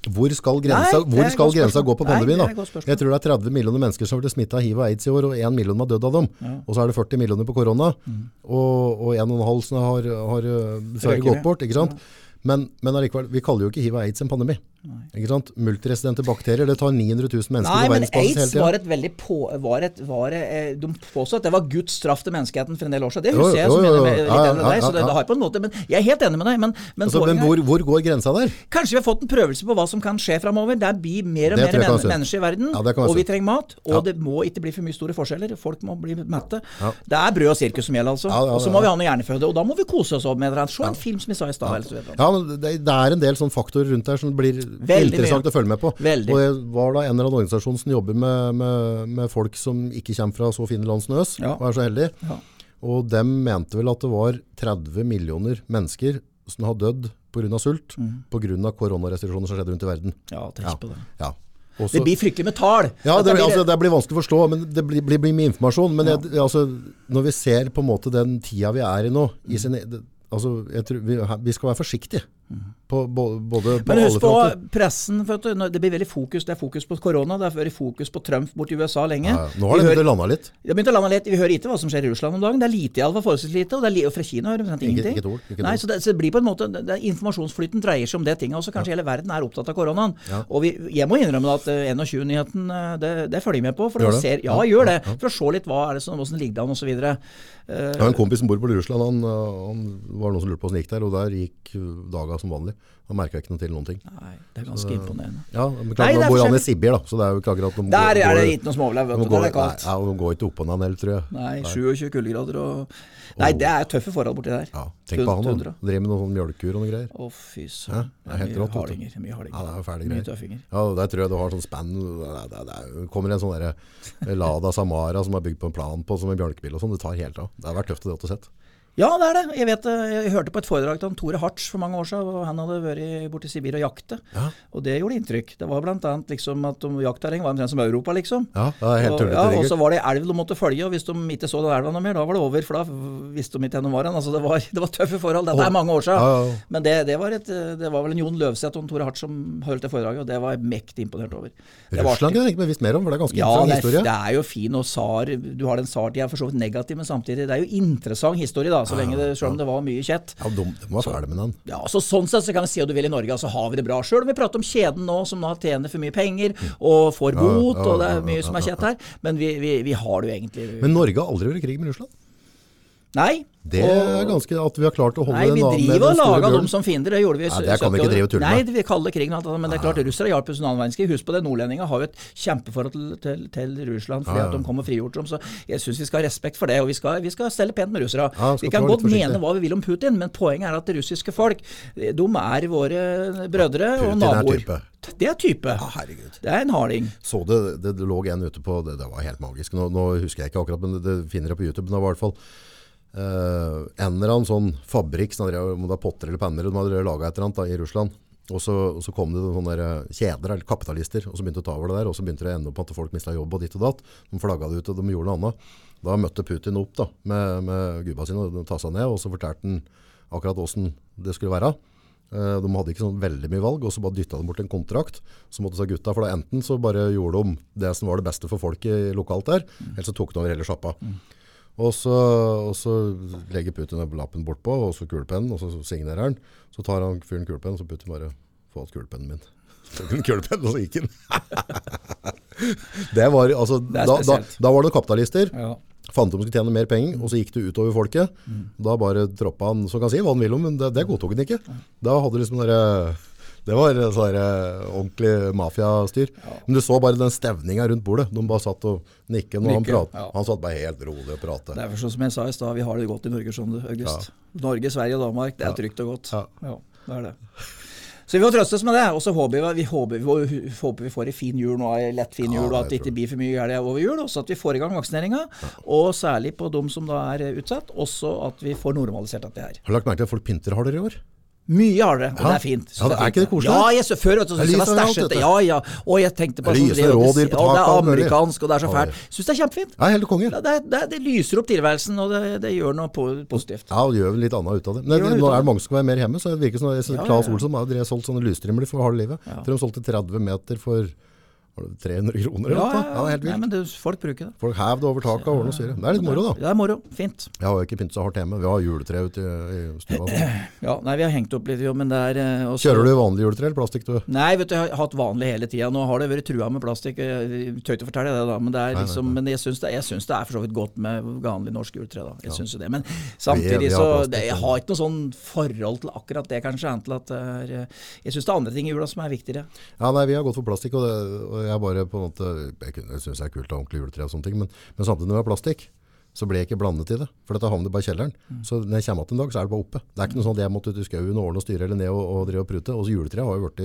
Hvor skal grensa, Nei, hvor skal grensa gå på pandemien? da? Jeg tror det er 30 millioner mennesker som ble smitta av hiv og aids i år, og 1 million har dødd av dem. Og så er det 40 millioner på korona, Mm. og, og 1,5 som har, har dessverre gått bort. ikke sant? Men, men allikevel, vi kaller jo ikke hiv og aids en pandemi. Ikke sant? Multiresistente bakterier, det tar 900 000 mennesker Nei, på men verdensbasis hele aids tida. var et veldig på... Var et, var, eh, de påstod at det var Guds straff til menneskeheten for en del år siden. Det husker jeg jo, som jo, jo. med, litt enig med deg, så det, det har på en måte Men jeg er helt enig med deg. Men, men, Altså, men hvor, hvor går grensa der? Kanskje vi har fått en prøvelse på hva som kan skje framover. Det blir mer og mer men mennesker i verden, Ja, og vi trenger mat. Og Ja. det må ikke bli for mye store forskjeller. Folk må bli mette. Ja. Det er brød og sirkus som gjelder, altså. Og så må vi ha noe hjerneføde. Og da må vi kose oss opp med det. Se en film som vi sa i stad. Ja, det, det er en del sånne faktorer rundt her som blir Veldig interessant mye. å følge med på. Veldig. Og jeg var da en eller annen organisasjon som jobber med, med, med folk som ikke kommer fra så fine land som oss, Ja. og er så heldige. Ja. Og dem mente vel at det var 30 millioner mennesker som har dødd pga. sult, Mm. pga. koronarestriksjoner som skjedde rundt i verden. Ja, tenk Ja. på det. Ja. Også, Det blir fryktelig med tall. ja, det, blir- altså, det blir vanskelig å forstå, men det blir, blir, blir mye informasjon. Men jeg, altså, når vi ser på en måte den tida vi er i nå, Mm. i sin, det, altså, tror vi, vi skal være forsiktige. På, både, både på Men husk på pressen. du, Det blir veldig fokus Det er fokus på korona. Det er vært fokus på Trump borti USA lenge. Ja, nå har det begynt å lande litt. Det har begynt å lande litt. Vi hører ikke hva som skjer i Russland om dagen. Det er lite, iallfall forholdsvis lite. Og, er og fra Kina hører vi omtrent Ikke- ingenting. ikke et ikke Nei, så, det, så det blir på en måte det, det, Informasjonsflyten dreier seg om det tinget også. Kanskje hele verden er opptatt av koronaen. Ja. Og vi, jeg må innrømme at eh, 21-nyheten, eh, det, det følger jeg med på. For Gjør å det? se, ja, Ja, gjør ja, det. For å se litt hva er det som, hvordan ligger det an, osv. Jeg har en kompis som bor på Russland, han, han var noen som lurte på hvordan det gikk der, og der gikk øh, daga som vanlig. Han merka ikke noe til noen ting. Nei, det er ganske imponerende. Ja, men klart, Nei, Nå bor han i. Sibir, da, så det er jo klart at de Der går- er det ikke noe som vet du. Der er det kaldt. Nei, ja, de går ikke oppå og ned tror jeg. Nei, 27 kuldegrader og Nei, det er tøffe forhold borti der. Ja, tenk på han, da. Driver med noen sånn mjølkur og noe greier. Å, fy Ja, søren. det er helt mye hardinger. Mye hardinger. Ja, det er jo fæle greier. tøffinger. Ja, der tror jeg du har sånn spenn. Det, det, det kommer en sånn derre Lada Samara som er bygd på en plan på som en bjørkebil og sånn. Det tar helt av. Det har vært tøft å det å sett. Ja, det er det. Jeg vet. Jeg hørte på et foredrag til Tore Hartz for mange år siden. og Han hadde vært borte i Sibir og jakte. Ja. Og det gjorde inntrykk. Det var annet liksom at jaktterreng var omtrent som Europa, liksom. Ja, det er helt og, ja, og så var det elv de måtte følge, og hvis de ikke så den elva noe mer, da var det over. For da visste de ikke hvor de var hen. Altså, det, var, det var tøffe forhold. Dette er mange år siden. Ja, ja. Men det, det, var et, det var vel en Jon Løvseth og en Tore Hartz som holdt det foredraget, og det var jeg mektig imponert over. Russland kunne jeg ikke visst mer om, for det er ganske ja, interessant historie. Ja, det er jo fin, og SAR Du har den SAR-tida for så vidt negativ, men samtidig Det er jo interessant historie, da, så lenge det, selv om det var mye kjett. Ja, de, de var ferdig med den. Ja, så Sånn sett så kan vi si at du vil i Norge, altså har vi det bra. Sjøl vi prater om kjeden nå, som nå tjener for mye penger og får bot, og det er mye som er kjett her, men vi, vi, vi har det jo egentlig Men Norge har aldri vært i krig med Russland. Nei. Det er ganske at vi har klart å holde Nei, vi med driver og bjørnen. dem som fiender. Det gjorde vi i Nei, det kan vi ikke 70 år. drive og tulle Nei, vi kaller det krigen, det, men det er klart russere hjalp oss under annen verdenskrig. Husk på det, nordlendinger har jo et kjempeforhold til, til, til Russland fordi Ja, ja. at de kom og frigjorde dem. Så jeg syns vi skal ha respekt for det, og vi skal, vi skal stelle pent med russere. Ja, vi kan godt mene hva vi vil om Putin, men poenget er at det russiske folk, de er våre brødre og Putin er naboer. type. Det er type. Ja, herregud. Det er en harding. Så det, det, det lå en ute på, det, det var helt magisk. Nå, nå husker jeg ikke akkurat, men det, det finner jeg på YouTube. Men det var i hvert fall eh, en eller annen sånn fabrikk, om det er potter eller penner, de hadde laget et eller annet da, i Russland. Og så, og så kom det sånne eh, kjeder, eller kapitalister, og så begynte å ta over det der, og så begynte det å ende opp med at folk mistet jobb og ditt og datt. De flagget det ut, og de gjorde noe annet. Da møtte Putin opp da, med, med gubba sine, og tasset ned, og så fortalte han akkurat hvordan det skulle være. Uh, De hadde ikke sånn veldig mye valg, og så bare dytta de bort en kontrakt. Så måtte sa gutta, for da enten så bare gjorde de det som var det beste for folket lokalt der, eller så tok de over hele sjappa. Og så, og så legger Putin lappen bortpå, og så kulepennen, og så signerer han. Så tar han fyren kulepennen, og så Putin bare Få alt kulepennen min. Tok han kulepennen, og så gikk han. det var, altså, det da, da, da var det kapitalister. Ja. fant de skulle tjene mer penger, og så gikk det utover folket. Da bare troppa han, så kan han si hva han vil om, men det, det godtok han ikke. Da hadde liksom dere, det var sånn ordentlig mafiastyr. Men du så bare den stevninga rundt bordet. De bare satt og nikket når han pratet. ja. Han satt bare helt rolig og pratet. Det er for sånn som jeg sa i stad, vi har det godt i Norge, skjønner du, August. Norge, Sverige og Danmark, det er trygt og godt. Ja. Ja, det er det. Så vi får trøste oss med det. Og så håper vi, vi, håper, vi, håper vi får en fin jul nå, en lett fin Ja, jul, og at det ikke blir for mye gærent over jul. Også at vi får i gang vaksineringa, og særlig på de som da er utsatt. Også at vi får normalisert at det er. Har du lagt merke til at folk pynter hardere i år? Mye hardere, og Ja. det er fint. Ja, det er ikke det koselig? Ja, jeg så før vet du, synes jeg var stæsjete. Ja, ja. Og jeg tenkte på sånn, det- ja, det er amerikansk, og det er så fælt. Syns det er kjempefint. Ja, helt konge. Ja, det, det, det lyser opp tilværelsen, og det, det gjør noe po- positivt. Ja, og det gjør vel litt annet ut av det. Men det nå er det. mange som skal være mer hjemme, så det virker som Claes. Olsson har solgt sånne lysstrimler for harde livet. Ja. Tror de solgte 30 meter for var det 300 kroner Ja, ja, Ja, helt Nei, men det, folk bruker det. Folk hev det over taket og ordner og styrer. Det er litt moro da. Det er moro. Fint. Jeg har jo ikke pynta så hardt hjemme. Vi har juletre ute i, i stua. Ja, nei, vi har hengt opp litt, jo, men det er eh, også- Kjører du vanlig juletre eller plastikk du? Nei, vet du, jeg har hatt vanlig hele tida. Nå har det vært trua med plastikk. Jeg tør ikke fortelle det, da. Men, det er Nei, nei, liksom, nei. men jeg syns det, syns det er for så vidt godt med vanlig norsk juletre. da. Jeg synes jo det. Men samtidig så det, Jeg har ikke noe sånn forhold til akkurat det, kanskje. Annet til at det er, eh, jeg syns det er andre ting i jula som er viktigere. Ja, nei, vi har gått for plastikk, og, det, og jeg bare på en måte Jeg, kunne- syns det er kult å ha ordentlig juletre og sånne ting, men, men samtidig er plastikk, så ble jeg ikke blandet i det. For dette havner bare i kjelleren. Mm. Så når jeg kommer igjen en dag, så er det bare oppe. Det er ikke noe sånn at jeg måtte ut i skauen og ordne og styre eller ned og, og drive og prute. Og så juletreet har jo blitt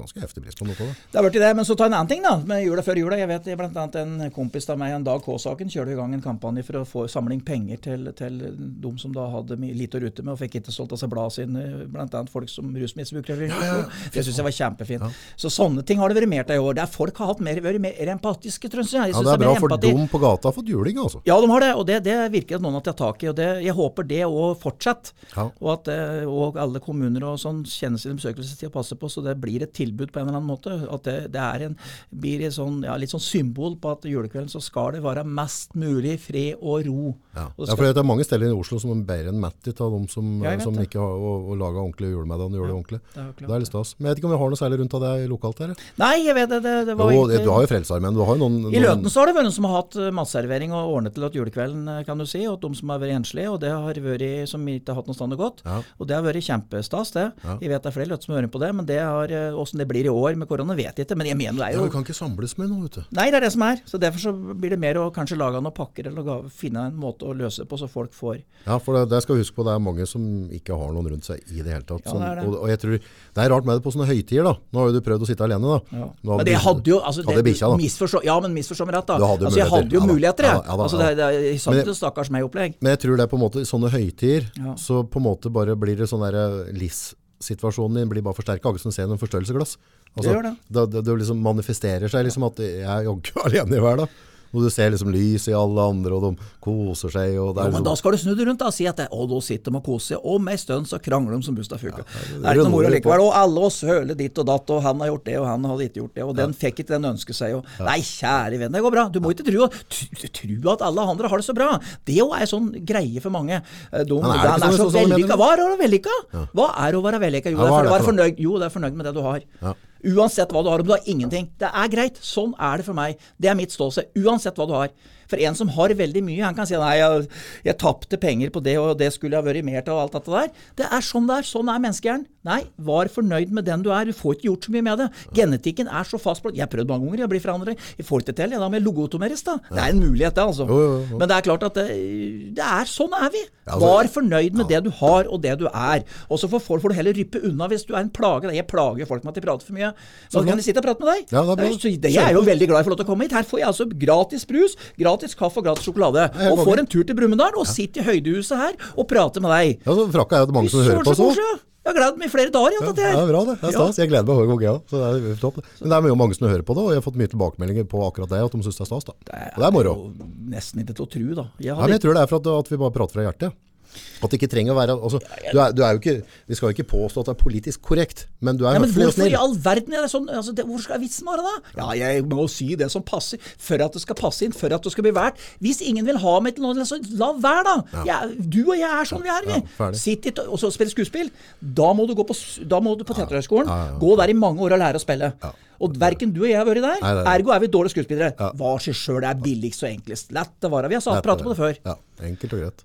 ganske heftig pris på noe av det. Det har i det, Men så ta en annen ting, da. Med jula før jula. Jeg vet annet en kompis av meg, en Dag K-saken, kjørte i gang en kampanje for å få samling penger til, til de som da hadde lite å rute med og fikk ikke solgt av seg bladet sine. Blant annet folk som rusmisbrukere. Ja, ja, ja. Det syns jeg var kjempefint. Så sånne ting har det vært mer av i år. Der folk har hatt mer, vært mer empatiske, tror jeg. jeg Ja, Det er bra, for de på gata har fått juling, altså. Ja, de har det, det, det virker at noen har tatt tak i. og det, Jeg håper det òg fortsetter. Ja. Og at eh, og alle kommuner og sånn kjenner sin besøkelsestid og passer på, så det blir et tilbud på en eller annen måte. At det, det er en, blir et sånn, ja, litt sånn symbol på at julekvelden så skal det være mest mulig fred og ro. Ja. Og Ja, for det er mange steder i Oslo som er bedre enn Mattit av de som, som ikke har og, og laga ordentlig julemiddag og gjør det ordentlig. det er klart er litt stas. Men jeg vet ikke om vi har noe særlig rundt av det lokalt her. nei, jeg vet det. Det, var Jo, ikke- du har jo Frelsesarmeen. I Løten så har det vært noen som har hatt eh, matservering og ordnet til at julekvelden, eh, kan du si, og de som har vært enslige, og det har vært som ikke har hatt noe stand og gå. Ja. Og det har vært kjempestas, det. Ja. Jeg vet det er flere som hører på det, men det har, eh, hvordan det blir i år med korona, vet jeg ikke. Men jeg mener det er jo Ja, Du kan ikke samles med noe, vet du. Nei, det er det som er. Så derfor så blir det mer å kanskje lage noen pakker eller noe, finne en måte å løse det på, så folk får Ja, for det, det skal vi huske på. Det er mange som ikke har noen rundt seg i det hele tatt. Ja, Sånn, det er det. Og, og jeg tror Det er rart med det på sånne høytider, da. Nå har jo du prøvd å sitte alene, da. Men det hadde jo altså, hadde det, bikkja, da. misforstå, Ja, men misforstå meg rett, da. Du hadde altså, jeg hadde jo muligheter. jeg. altså, det, det, satt Men- stakkars meg-opplegg. Men jeg tror det er på en måte i sånne høytider, Ja. så på en måte bare blir det sånn der livssituasjonen din blir bare forsterka, akkurat som du ser en forstørrelsesglass. Altså, gjør det. Det, det, det liksom manifesterer seg liksom at jeg er jaggu alene i verden. Og du ser liksom lys i alle andre, og de koser seg. Og Ja, er men da liksom, skal du snu det rundt da, og si at det, å, da sitter de og koser seg, og med en stund så krangler de som busta fuka. det det er ikke noe moro likevel. Og alle oss høler ditt og datt, og han har gjort det, og han hadde ikke gjort det, og den fikk ikke den ønsket seg, og Nei, kjære venn, det går bra. Du må ikke tro, tro, at alle andre har det så bra. Det jo er sånn greie for mange. Eh, De, Men er det er sånn så vellykka. Hva er å være vellykka? Hva er å være vellykka? Jo, Ja, det er fornøyd, jo, det er fornøyd med det du har. Uansett hva du har, om du har ingenting. Det er greit. Sånn er det for meg. Det er mitt ståsted. Uansett hva du har. For en som har veldig mye, han kan si nei, jeg, jeg tapte penger på det, og det skulle jeg vært mer til, og alt dette der. Det er sånn det er. Sånn er menneskehjernen. Nei, var fornøyd med den du er. Du får ikke gjort så mye med det. Genetikken er så fastblått. Jeg har prøvd mange ganger, jeg blir forandret. Jeg får ikke til, jeg, da med logotomeres, da. Det er en mulighet, det, altså. Jo, jo, jo. Men det er klart at det, det er sånn er vi. Altså- Var fornøyd med det du har, og det du er. Og så får får du heller ryppe unna hvis du er en plage. Jeg plager folk med at de prater for mye. Så kan de sitte og prate med deg. Ja, det er. Jeg er jo veldig glad til å komme hit. Her får jeg altså gratis brus, gratis kaffe og gratis sjokolade. Og får en tur til Brumunddal og sitter i høydehuset her og prater med deg. ja, så Frakka er det mange som hører på. så. Jeg har gledet meg i flere dager Ja, det er bra det. Det er stas. Jeg gleder meg hver gang, jeg òg. Så det er topp. Men det er jo mange som hører på det, og jeg har fått mye tilbakemeldinger på akkurat det, at de syns det er stas. da. Og det er moro. nesten ikke til å tro, da. Jeg hadde men jeg tror det er for at, at vi bare prater fra hjertet. At det ikke trenger å være altså, du, er, du er ikke, Vi skal jo ikke påstå at det er politisk korrekt, men du er Ja, men hvorfor i all verden er det sånn? Altså, det, hvor skal vitsen være da? Ja, jeg må si det som passer, for at det skal passe inn, for at det skal bli verdt. Hvis ingen vil ha meg til noe, så la være, da. Jeg, du og jeg er sånn vi er, vi. Ja. Sitt i, og så spille skuespill. Da må du gå på, da må du på Teaterhøgskolen. Gå der i mange år og lære å spille. Og verken du og jeg har vært der. Nei, nei, nei. Ergo er vi dårlige skuespillere. Hva seg sjøl er billigst og enklest. Lett det være. Vi har pratet på det før. Ja, enkelt og greit.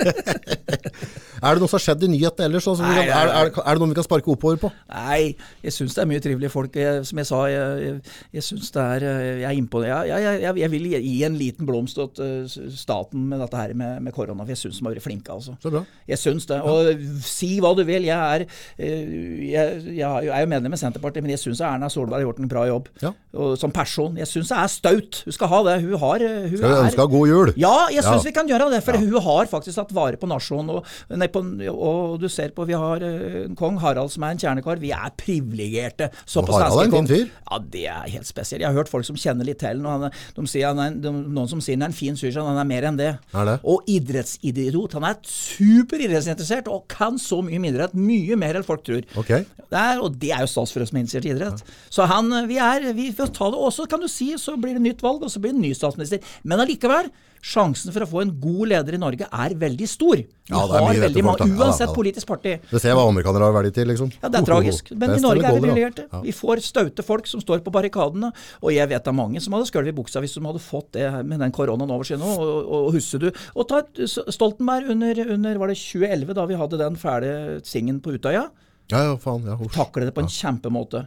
er det noe som har skjedd i nyhetene ellers? Altså, Nei, er, nei, nei. er, er det noe vi kan sparke oppover på? Nei, jeg syns det er mye trivelige folk. Jeg, som jeg sa, jeg, jeg, syns det er eh, Jeg er det. Jeg, jeg, jeg, vil gi en liten blomst til eh, staten med dette her med, med korona, for jeg syns de har vært flinke, altså. Så bra. Jeg syns det. Og si hva du vil. Jeg er, eh, jeg, er jo medlem i Senterpartiet, men jeg syns Erna Solberg har gjort en bra jobb. Ja. Og som person. Jeg syns det er staut. Hun skal ha det. Hun har hun Skal vi er- ønske henne god jul? ja, jeg syns Ja. vi kan gjøre det. For hun har faktisk tatt vare på nasjonen. Og, nei, på, og du ser på, vi har en kong Harald som er en kjernekar. Vi er privilegerte. Så Og Harald er en fin fyr. Ja, det er helt spesielt. Jeg har hørt folk som kjenner litt til ham. De sier han er, en- de, noen som sier han er en fin fyr, så han er mer enn det. Er det? Og idrettsidiot. Han er superidrettsinteressert og kan så mye om idrett. Mye mer enn folk tror. Ok. Det er, og det er jo stas for oss som er interessert i idrett. Så han, vi er, vi får ta det også, kan du si, så blir det nytt valg, og så blir det ny statsminister. Men allikevel, sjansen for å få en god leder i Norge er veldig stor. Vi Ja, det er har mye veldig mange, Uansett Ja, ja politisk parti. Du ser hva amerikanere har verdi til, liksom. Ja, Det er tragisk. Men i Norge er vi briljerte. Vi får staute folk som står på barrikadene. Og jeg vet det er mange som hadde skølv i buksa hvis de hadde fått det med den koronaen over seg nå. Og, og, og husker du Og ta Stoltenberg under, under var det 2011, da vi hadde den fæle singen på Utøya Ja, ja, faen. Ja, Takle det på en kjempemåte.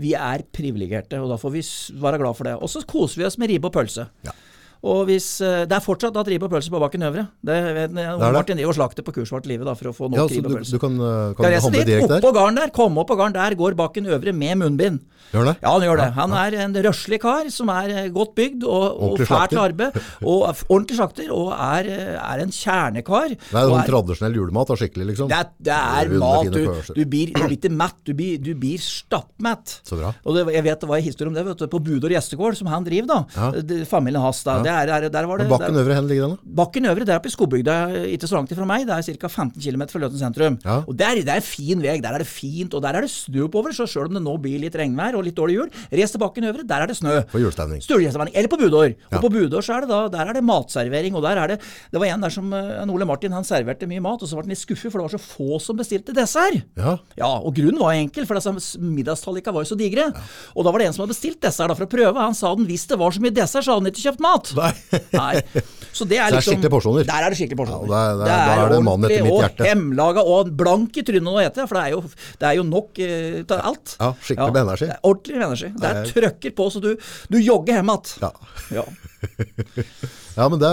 Vi er privilegerte, og da får vi være glad for det. Og så koser vi oss med ribbe og pølse. Ja. Og hvis, eh, Det er fortsatt at ribbe og pølse på Bakken Øvre. Det, vet, det. Martin driver og slakter på kursvart livet da, for å få nok Ja, du, og pølse. du kan, uh, kan jeg handle dit? direkte der? Garn der, komme opp på garden, der går Bakken Øvre med munnbind. Gjør det? Ja, han gjør det. Han er en røslig kar som er eh, godt bygd og, og til arbeid. Og er ordentlig slakter, og er, eh, er en kjernekar. Det er sånn er- tradisjonell julemat, da, skikkelig, liksom. det er, det er mat. Du, du, blir, du blir ikke mett, du blir, du blir stappmett. Så bra. Og det, jeg vet det var en historie om det vet du, på Budor gjestegård, som han driver. da. Ja. Familien hans. da. Det er, der, der var det, Men Bakken der, øvre, hvor ligger den, da? Bakken Øvre, der oppe i Skobygda, ikke så langt ifra meg. Det er ca. 15 km fra Løten sentrum. Ja. Og der, det er fin vei. Der er det fint, og der er det snø oppover. Så sjøl om det nå blir litt regnvær og litt dårlig jul, res til Bakken Øvre, der er det snø. På julestemning. Eller på Budår. Ja. Og på Budår så er det da, der er det matservering. Og der er det Det var en der som eh, en Ole Martin han serverte mye mat, og så ble han litt skuffet, for det var så få som bestilte dessert. Ja. Ja, og grunnen var enkel, for middagstallika var jo så digre. Og da var det en som hadde bestilt dessert da for å prøve. Han sa den hvis det var så mye dessert, så hadde han ikke kjøpt mat. Nei. Nei. Så det er liksom, det er liksom skikkelige porsjoner. Der er det skikkelige porsjoner. Ja, det er- det er- da er det mann etter mitt hjerte. Og hjemmelaga og blank i trynet å ete, for det er jo, det er jo nok eh, til alt. Ja, skikkelig med energi. det er Ordentlig med energi. Det er trøkker på så du, du jogger hjem igjen. Ja. Ja. ja, men det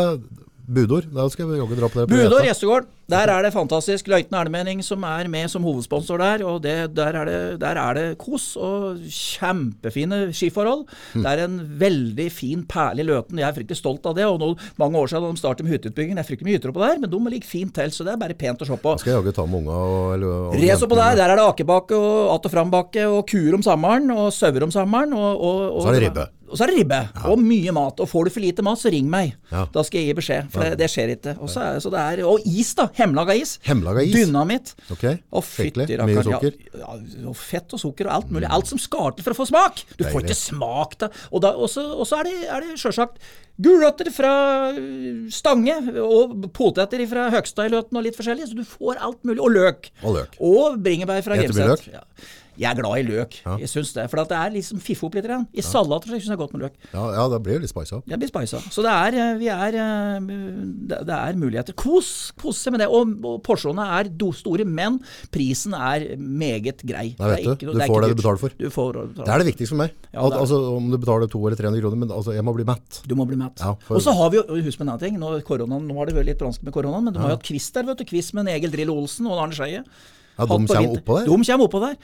er budord. Da skal vi jogge dra på det. på gjestegård. Der er det fantastisk. Løiten Elmening som er med som hovedsponsor der. Og det, der, er det, der er det kos og kjempefine skiforhold. Mm. Det er en veldig fin, perlig Løten. Jeg er fryktelig stolt av det. Og nå, mange år siden de startet med hytteutbygging, det er fryktelig mye hytter oppå der, men de ligger fint til, så det er bare pent å se på. Skal jeg jaggu ta med unga og, eller, og Race oppå der, der er det akebakke og att og frambakke og kuer om sommeren og sauer om sommeren. Og, og, og, Så er det ribbe. Og så er det ribbe. Og mye mat. Og får du for lite mat, så ring meg. Ja. Da skal jeg gi beskjed, for det, det skjer ikke. Og, så er, så det er, og is, da. Hemmelaga is. Hjemmelaga is? Dynamitt. Ok, Og fytti. Mye sukker. Mm. Ja, ja, og fett og sukker og alt mulig. Alt som skal til for å få smak. Du får ikke smak da. Og, da, og så og så er det, er det sjølsagt gulrøtter fra øh, Stange, og poteter fra Høgstad i Løten og litt forskjellig. Så du får alt mulig. Og løk. Og løk. Og bringebær fra Grimset. Ja. Jeg er glad i løk. Jeg synes det. For det er liksom fiffe opp litt. I salater syns jeg er godt med løk. Ja, ja, det blir jo litt spice Det blir spisa. Så det er, eh, vi er, eh, det er muligheter. Kos, kos seg med det. Og, og porsjonene er do- store, men prisen er meget grei. Nei, vet du. ikke Du er får det du betaler for. Du får det du Det er det viktigste for meg. Ja, er- altså, om du betaler 200 eller 300 kroner, men altså, jeg må bli mett. Du må bli mett. Ja, Og så har vi jo, husk på en annen ting, nå, koronaen, nå har det vært litt vanskelig med koronaen, men de har jo hatt quiz der, vet du. Quiz med en Egil Drill Olsen og Arne Skeie. Ja, de kommer oppå der? De kommer oppå der.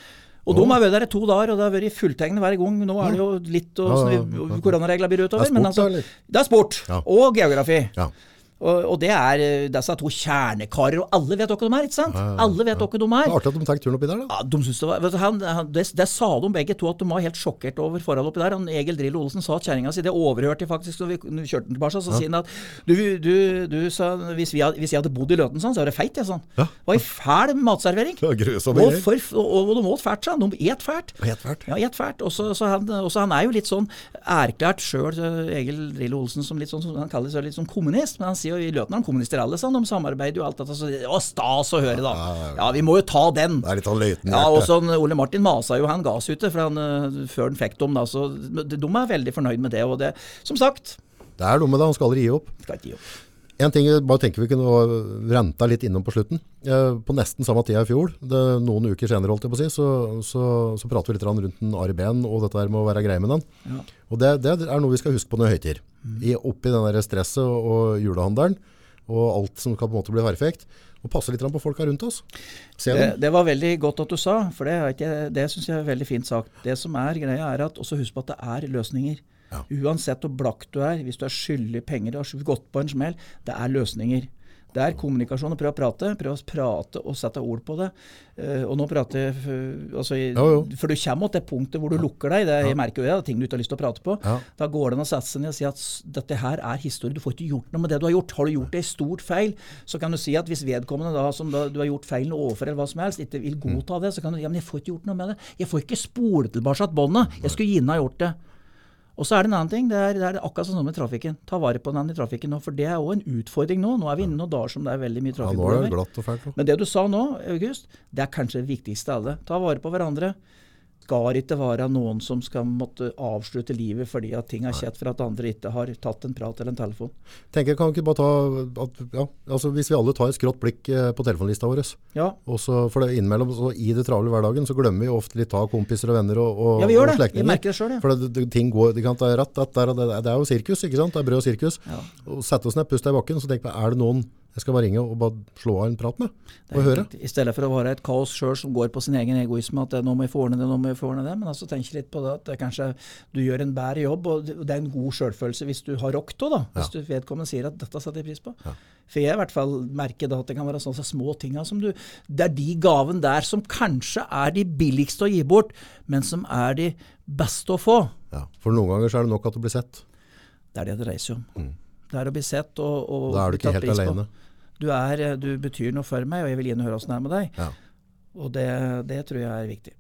Og de har vært der i to dager, og det har vært fulltegnet hver gang. Nå er det jo litt Ja, åssen ja, ja. koronaregler blir utover. Det er sport, men altså. Det er sport. Og geografi. Ja. Og, og det er eh, disse to kjernekarer, og alle vet hvem de er, ikke sant? Alle vet hvem de Det er. er artig at de tar turen oppi der, da. Ja, de synes det var, vet du, han, han, det, det sa de begge to, at de var helt sjokkert over forholdet oppi der. Han, Egil Drillo Olsen sa at kjerringa si Det overhørte jeg faktisk når vi, når vi kjørte den tilbake. Så sier han at du, du, du sa hvis, vi hadde, hvis jeg hadde bodd i Løten sånn, så var det feit, jeg, sånn. Ja. Det var ei fæl matservering. Og, for, og, og de åt fælt, sa han. De et fælt. Et fælt. Ja, et fælt. Og så, så han, er jo litt sånn erklært sjøl, Egil Drillo Olsen, som litt sånn, han kaller seg litt sånn kommunist. Men han sier jo i Løten er han kommunister alle, sånn. De samarbeider jo alt dette. Så, å, stas å høre, da. Ja, vi må jo ta den. Det er litt av løyten Ja, og sånn Ole Martin masa jo han ute for han, eh, før han fikk dem, da. Så de de er veldig fornøyd med det. Og det, som sagt, Det er noe med det, han skal aldri gi opp. skal ikke gi opp. En ting jeg bare tenker vi kunne renta litt innom på slutten. Eh, På nesten samme tida i fjor, det, noen uker senere holdt jeg på å si, så, så, så prater vi litt rundt den Ari Behn og dette her med å være grei med den. Og det, det er noe vi skal huske på når høytider. I, oppi den der stresset og, og julehandelen og alt som kan på en måte bli perfekt. Og passe litt på folka rundt oss. Se Det, det var veldig godt at du sa, for det, ikke, det syns jeg er veldig fint sagt. Det som er greia, er at også husk på at det er løsninger. Ja. Uansett hvor blakk du er, hvis du er skyldig penger og har gått på en smell, det er løsninger. Det er kommunikasjon å prøve å prate. Prøve å prate og sette ord på det. Uh, og nå prater jeg altså, Jo, jo. For du kommer til det punktet hvor du lukker deg. Det, jeg merker jo det, det er ting du ikke har lyst til å prate på. Ja. Da går det an å sette seg ned og si at dette her er historie. Du får ikke gjort noe med det du har gjort. Har du gjort et stort feil, så kan du si at hvis vedkommende da, som da, du har gjort feilen overfor, eller hva som helst, ikke vil godta det, så kan du si ja, men jeg får ikke gjort noe med det. Jeg får ikke spole tilbake båndet. Jeg skulle gjerne ha gjort det. Og så er det en annen ting. Det er, det er akkurat sånn med trafikken. Ta vare på den i trafikken nå, for det er òg en utfordring nå. Nå er vi inne noen dager som det er veldig mye Ja, trafikk. nå er det glatt og fælt. Men det du sa nå, August, det er kanskje det viktigste av alle. Ta vare på hverandre. Skal ikke være noen som skal måtte avslutte livet fordi at ting er kjett for at andre ikke har tatt en prat eller en telefon. Tenker kan ikke bare ta at, ja, altså Hvis vi alle tar et skrått blikk eh, på telefonlista vår Ja, Og så for det innimellom, så I det travle hverdagen så glemmer vi ofte litt av kompiser og venner og, og, Ja, vi gjør og det. slektninger. Jeg merker det selv, ja. For det, det, ting går, det, rett, rett der, det, det er jo sirkus, ikke sant? Det er brød og sirkus. Og Sette oss ned, puste i bakken, så tenk på, er det noen jeg skal bare ringe og bare slå av en prat med? Og høre? I stedet for å være et kaos sjøl som går på sin egen egoisme, at nå må jeg få ordne det, nå må jeg få ordne det. Men altså tenk litt på det at det kanskje du gjør en bedre jobb, og det er en god sjølfølelse hvis du har rock da. Hvis du vedkommende sier at dette setter jeg pris på. For jeg i hvert fall merker da at det kan være sånne små tinga som du Det er de gaven der som kanskje er de billigste å gi bort, men som er de beste å få. Ja, for noen ganger så er det nok at du blir sett. Det er det det reiser om. om. Det er å bli sett og, og Da er du ikke helt pris på. Du, er, eh, du betyr noe for meg, og jeg vil gjerne høre åssen det er med deg. Ja. Og det, det tror jeg er viktig.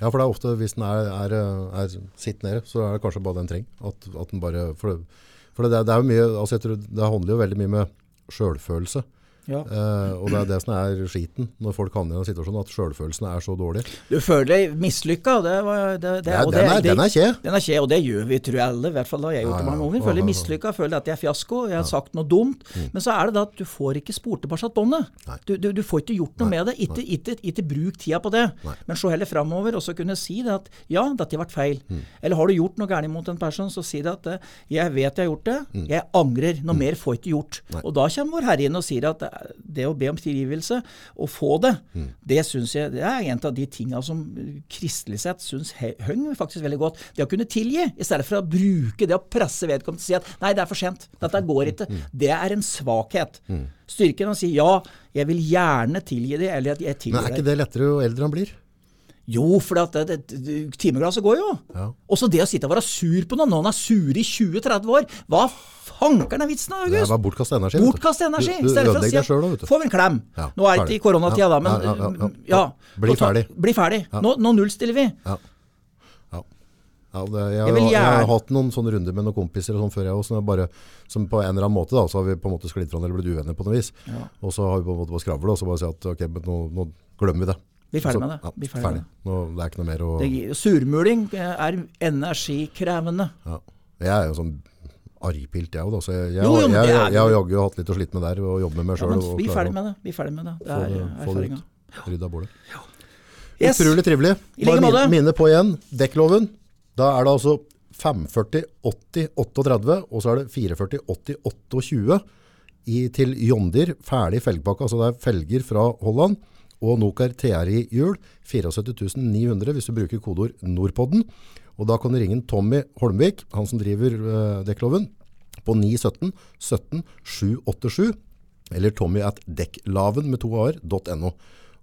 Ja, for det er ofte hvis den er, er, er sitt nede, så er det kanskje bare det den trenger. At, at den bare, for det, for det, det er jo mye, altså jeg tror det handler jo veldig mye med selvfølelse. Ja. Eh, og det er det som er skiten når folk havner i en situasjon, at sjølfølelsen er så dårlig. Du føler deg mislykka. Det, var- det, det, Ja, den er- det- den er kje. Den er kje, og det gjør vi, tror jeg alle. I hvert fall da jeg har gjort det mange ganger. Føler ja. mislykka, føler at jeg er fiasko, jeg har sagt noe dumt. Mm. Men så er det da at du får ikke spolt tilbake båndet. Du, du, du får ikke gjort noe med det. Ikke, ikke, ikke bruk tida på det. Nei. Men se heller framover og så kunne si det at ja, dette har vært feil. Mm. Eller har du gjort noe galt mot en person, så si det at eh, jeg vet jeg har gjort det, Mm. jeg angrer. Noe mer får jeg ikke gjort. Og da kommer vår Herre inn og sier at det- det å be om tilgivelse og få det, Mm. det syns jeg det er en av de tinga som kristelig sett syns høng faktisk veldig godt. Det å kunne tilgi, i stedet for å bruke det å presse vedkommende til å si at nei, det er for sent, dette går ikke. Mm. Det er en svakhet. Styrken er å si ja, jeg vil gjerne tilgi det, eller at jeg Men er ikke det lettere jo eldre han blir? Jo, for det, det, timeglasset går jo. Ja. Og så det å sitte og være sur på noen. Noen er sure i 20-30 år. Hva fankeren er vitsen August? Det er bortkast energi. Bortkast energi. Du, i du ødelegger deg sjøl òg, vet du. Får vi en klem. Ja, Nå er det ikke koronatida, da, men Ja, ja, ja, ja. ja. Bli ferdig. Bli ferdig. Ja. Nå, nå nullstiller vi. Ja. Ja. Ja, det, jeg, Jeg jeg, har hatt noen sånne runder med noen kompiser og sånn før jeg også, som, bare, som på en eller annen måte da, så har vi på en måte sklidd fra eller blitt uvenner på noe vis. Og så har vi på en måte bare skravlet og så bare si at ok, men nå, nå glemmer vi det. Vi er ferdig med det. Ja, Vi er ferdig ferdig. Nå, det er ikke noe mer å... Det, surmuling eh, er energikrevende. Ja. Jeg er jo sånn argpilt jeg òg, da, så jeg, jeg, Jo, jo, jeg, jeg, jeg, har jaggu hatt litt å slite med der, og jobbe med meg Ja, vi er ferdig med det. Vi er ferdig med det. Det er erfaringa. Rydd av bordet. Yes. Utrolig trivelig. Bare måte. min- minne på igjen. Dekkloven. Da er det altså 540 80 38, og så er det 440 80 28 i, til Jondir. Ferdig felgpakka. Altså det er felger fra Holland. Og Nocar TRI hjul. 74 900 hvis du bruker kodeord Nordpodden. Og da kan du ringe Tommy Holmvik, han som driver uh, Dekkloven. på 917 17 787 eller tommy at dekklaven med to a-er.no.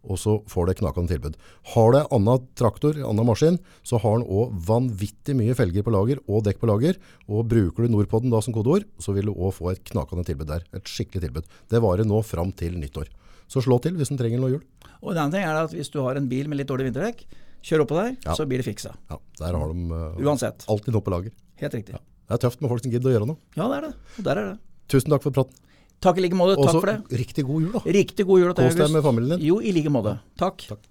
Og så får du et knakende tilbud. Har du en annen traktor, en annen maskin, så har den også vanvittig mye felger på lager og dekk på lager. Og bruker du Nordpodden da som kodeord, så vil du også få et knakende tilbud der. Et skikkelig tilbud. Det varer nå fram til nyttår. Så slå til hvis den trenger noe hjul. Og en annen ting er at hvis du har en bil med litt dårlig vinterdekk, kjør oppå der, Ja. så blir det fiksa. Ja, der har de uh, Uansett. alltid noe på lager. Helt riktig. Det er tøft med folk som gidder å gjøre noe. Ja, det er det. Og der er det. Tusen takk for praten. Takk i like måte. Takk for det. riktig god jul da. Riktig god jul til Kos deg med familien din. Jo, i like måte. Takk. Takk.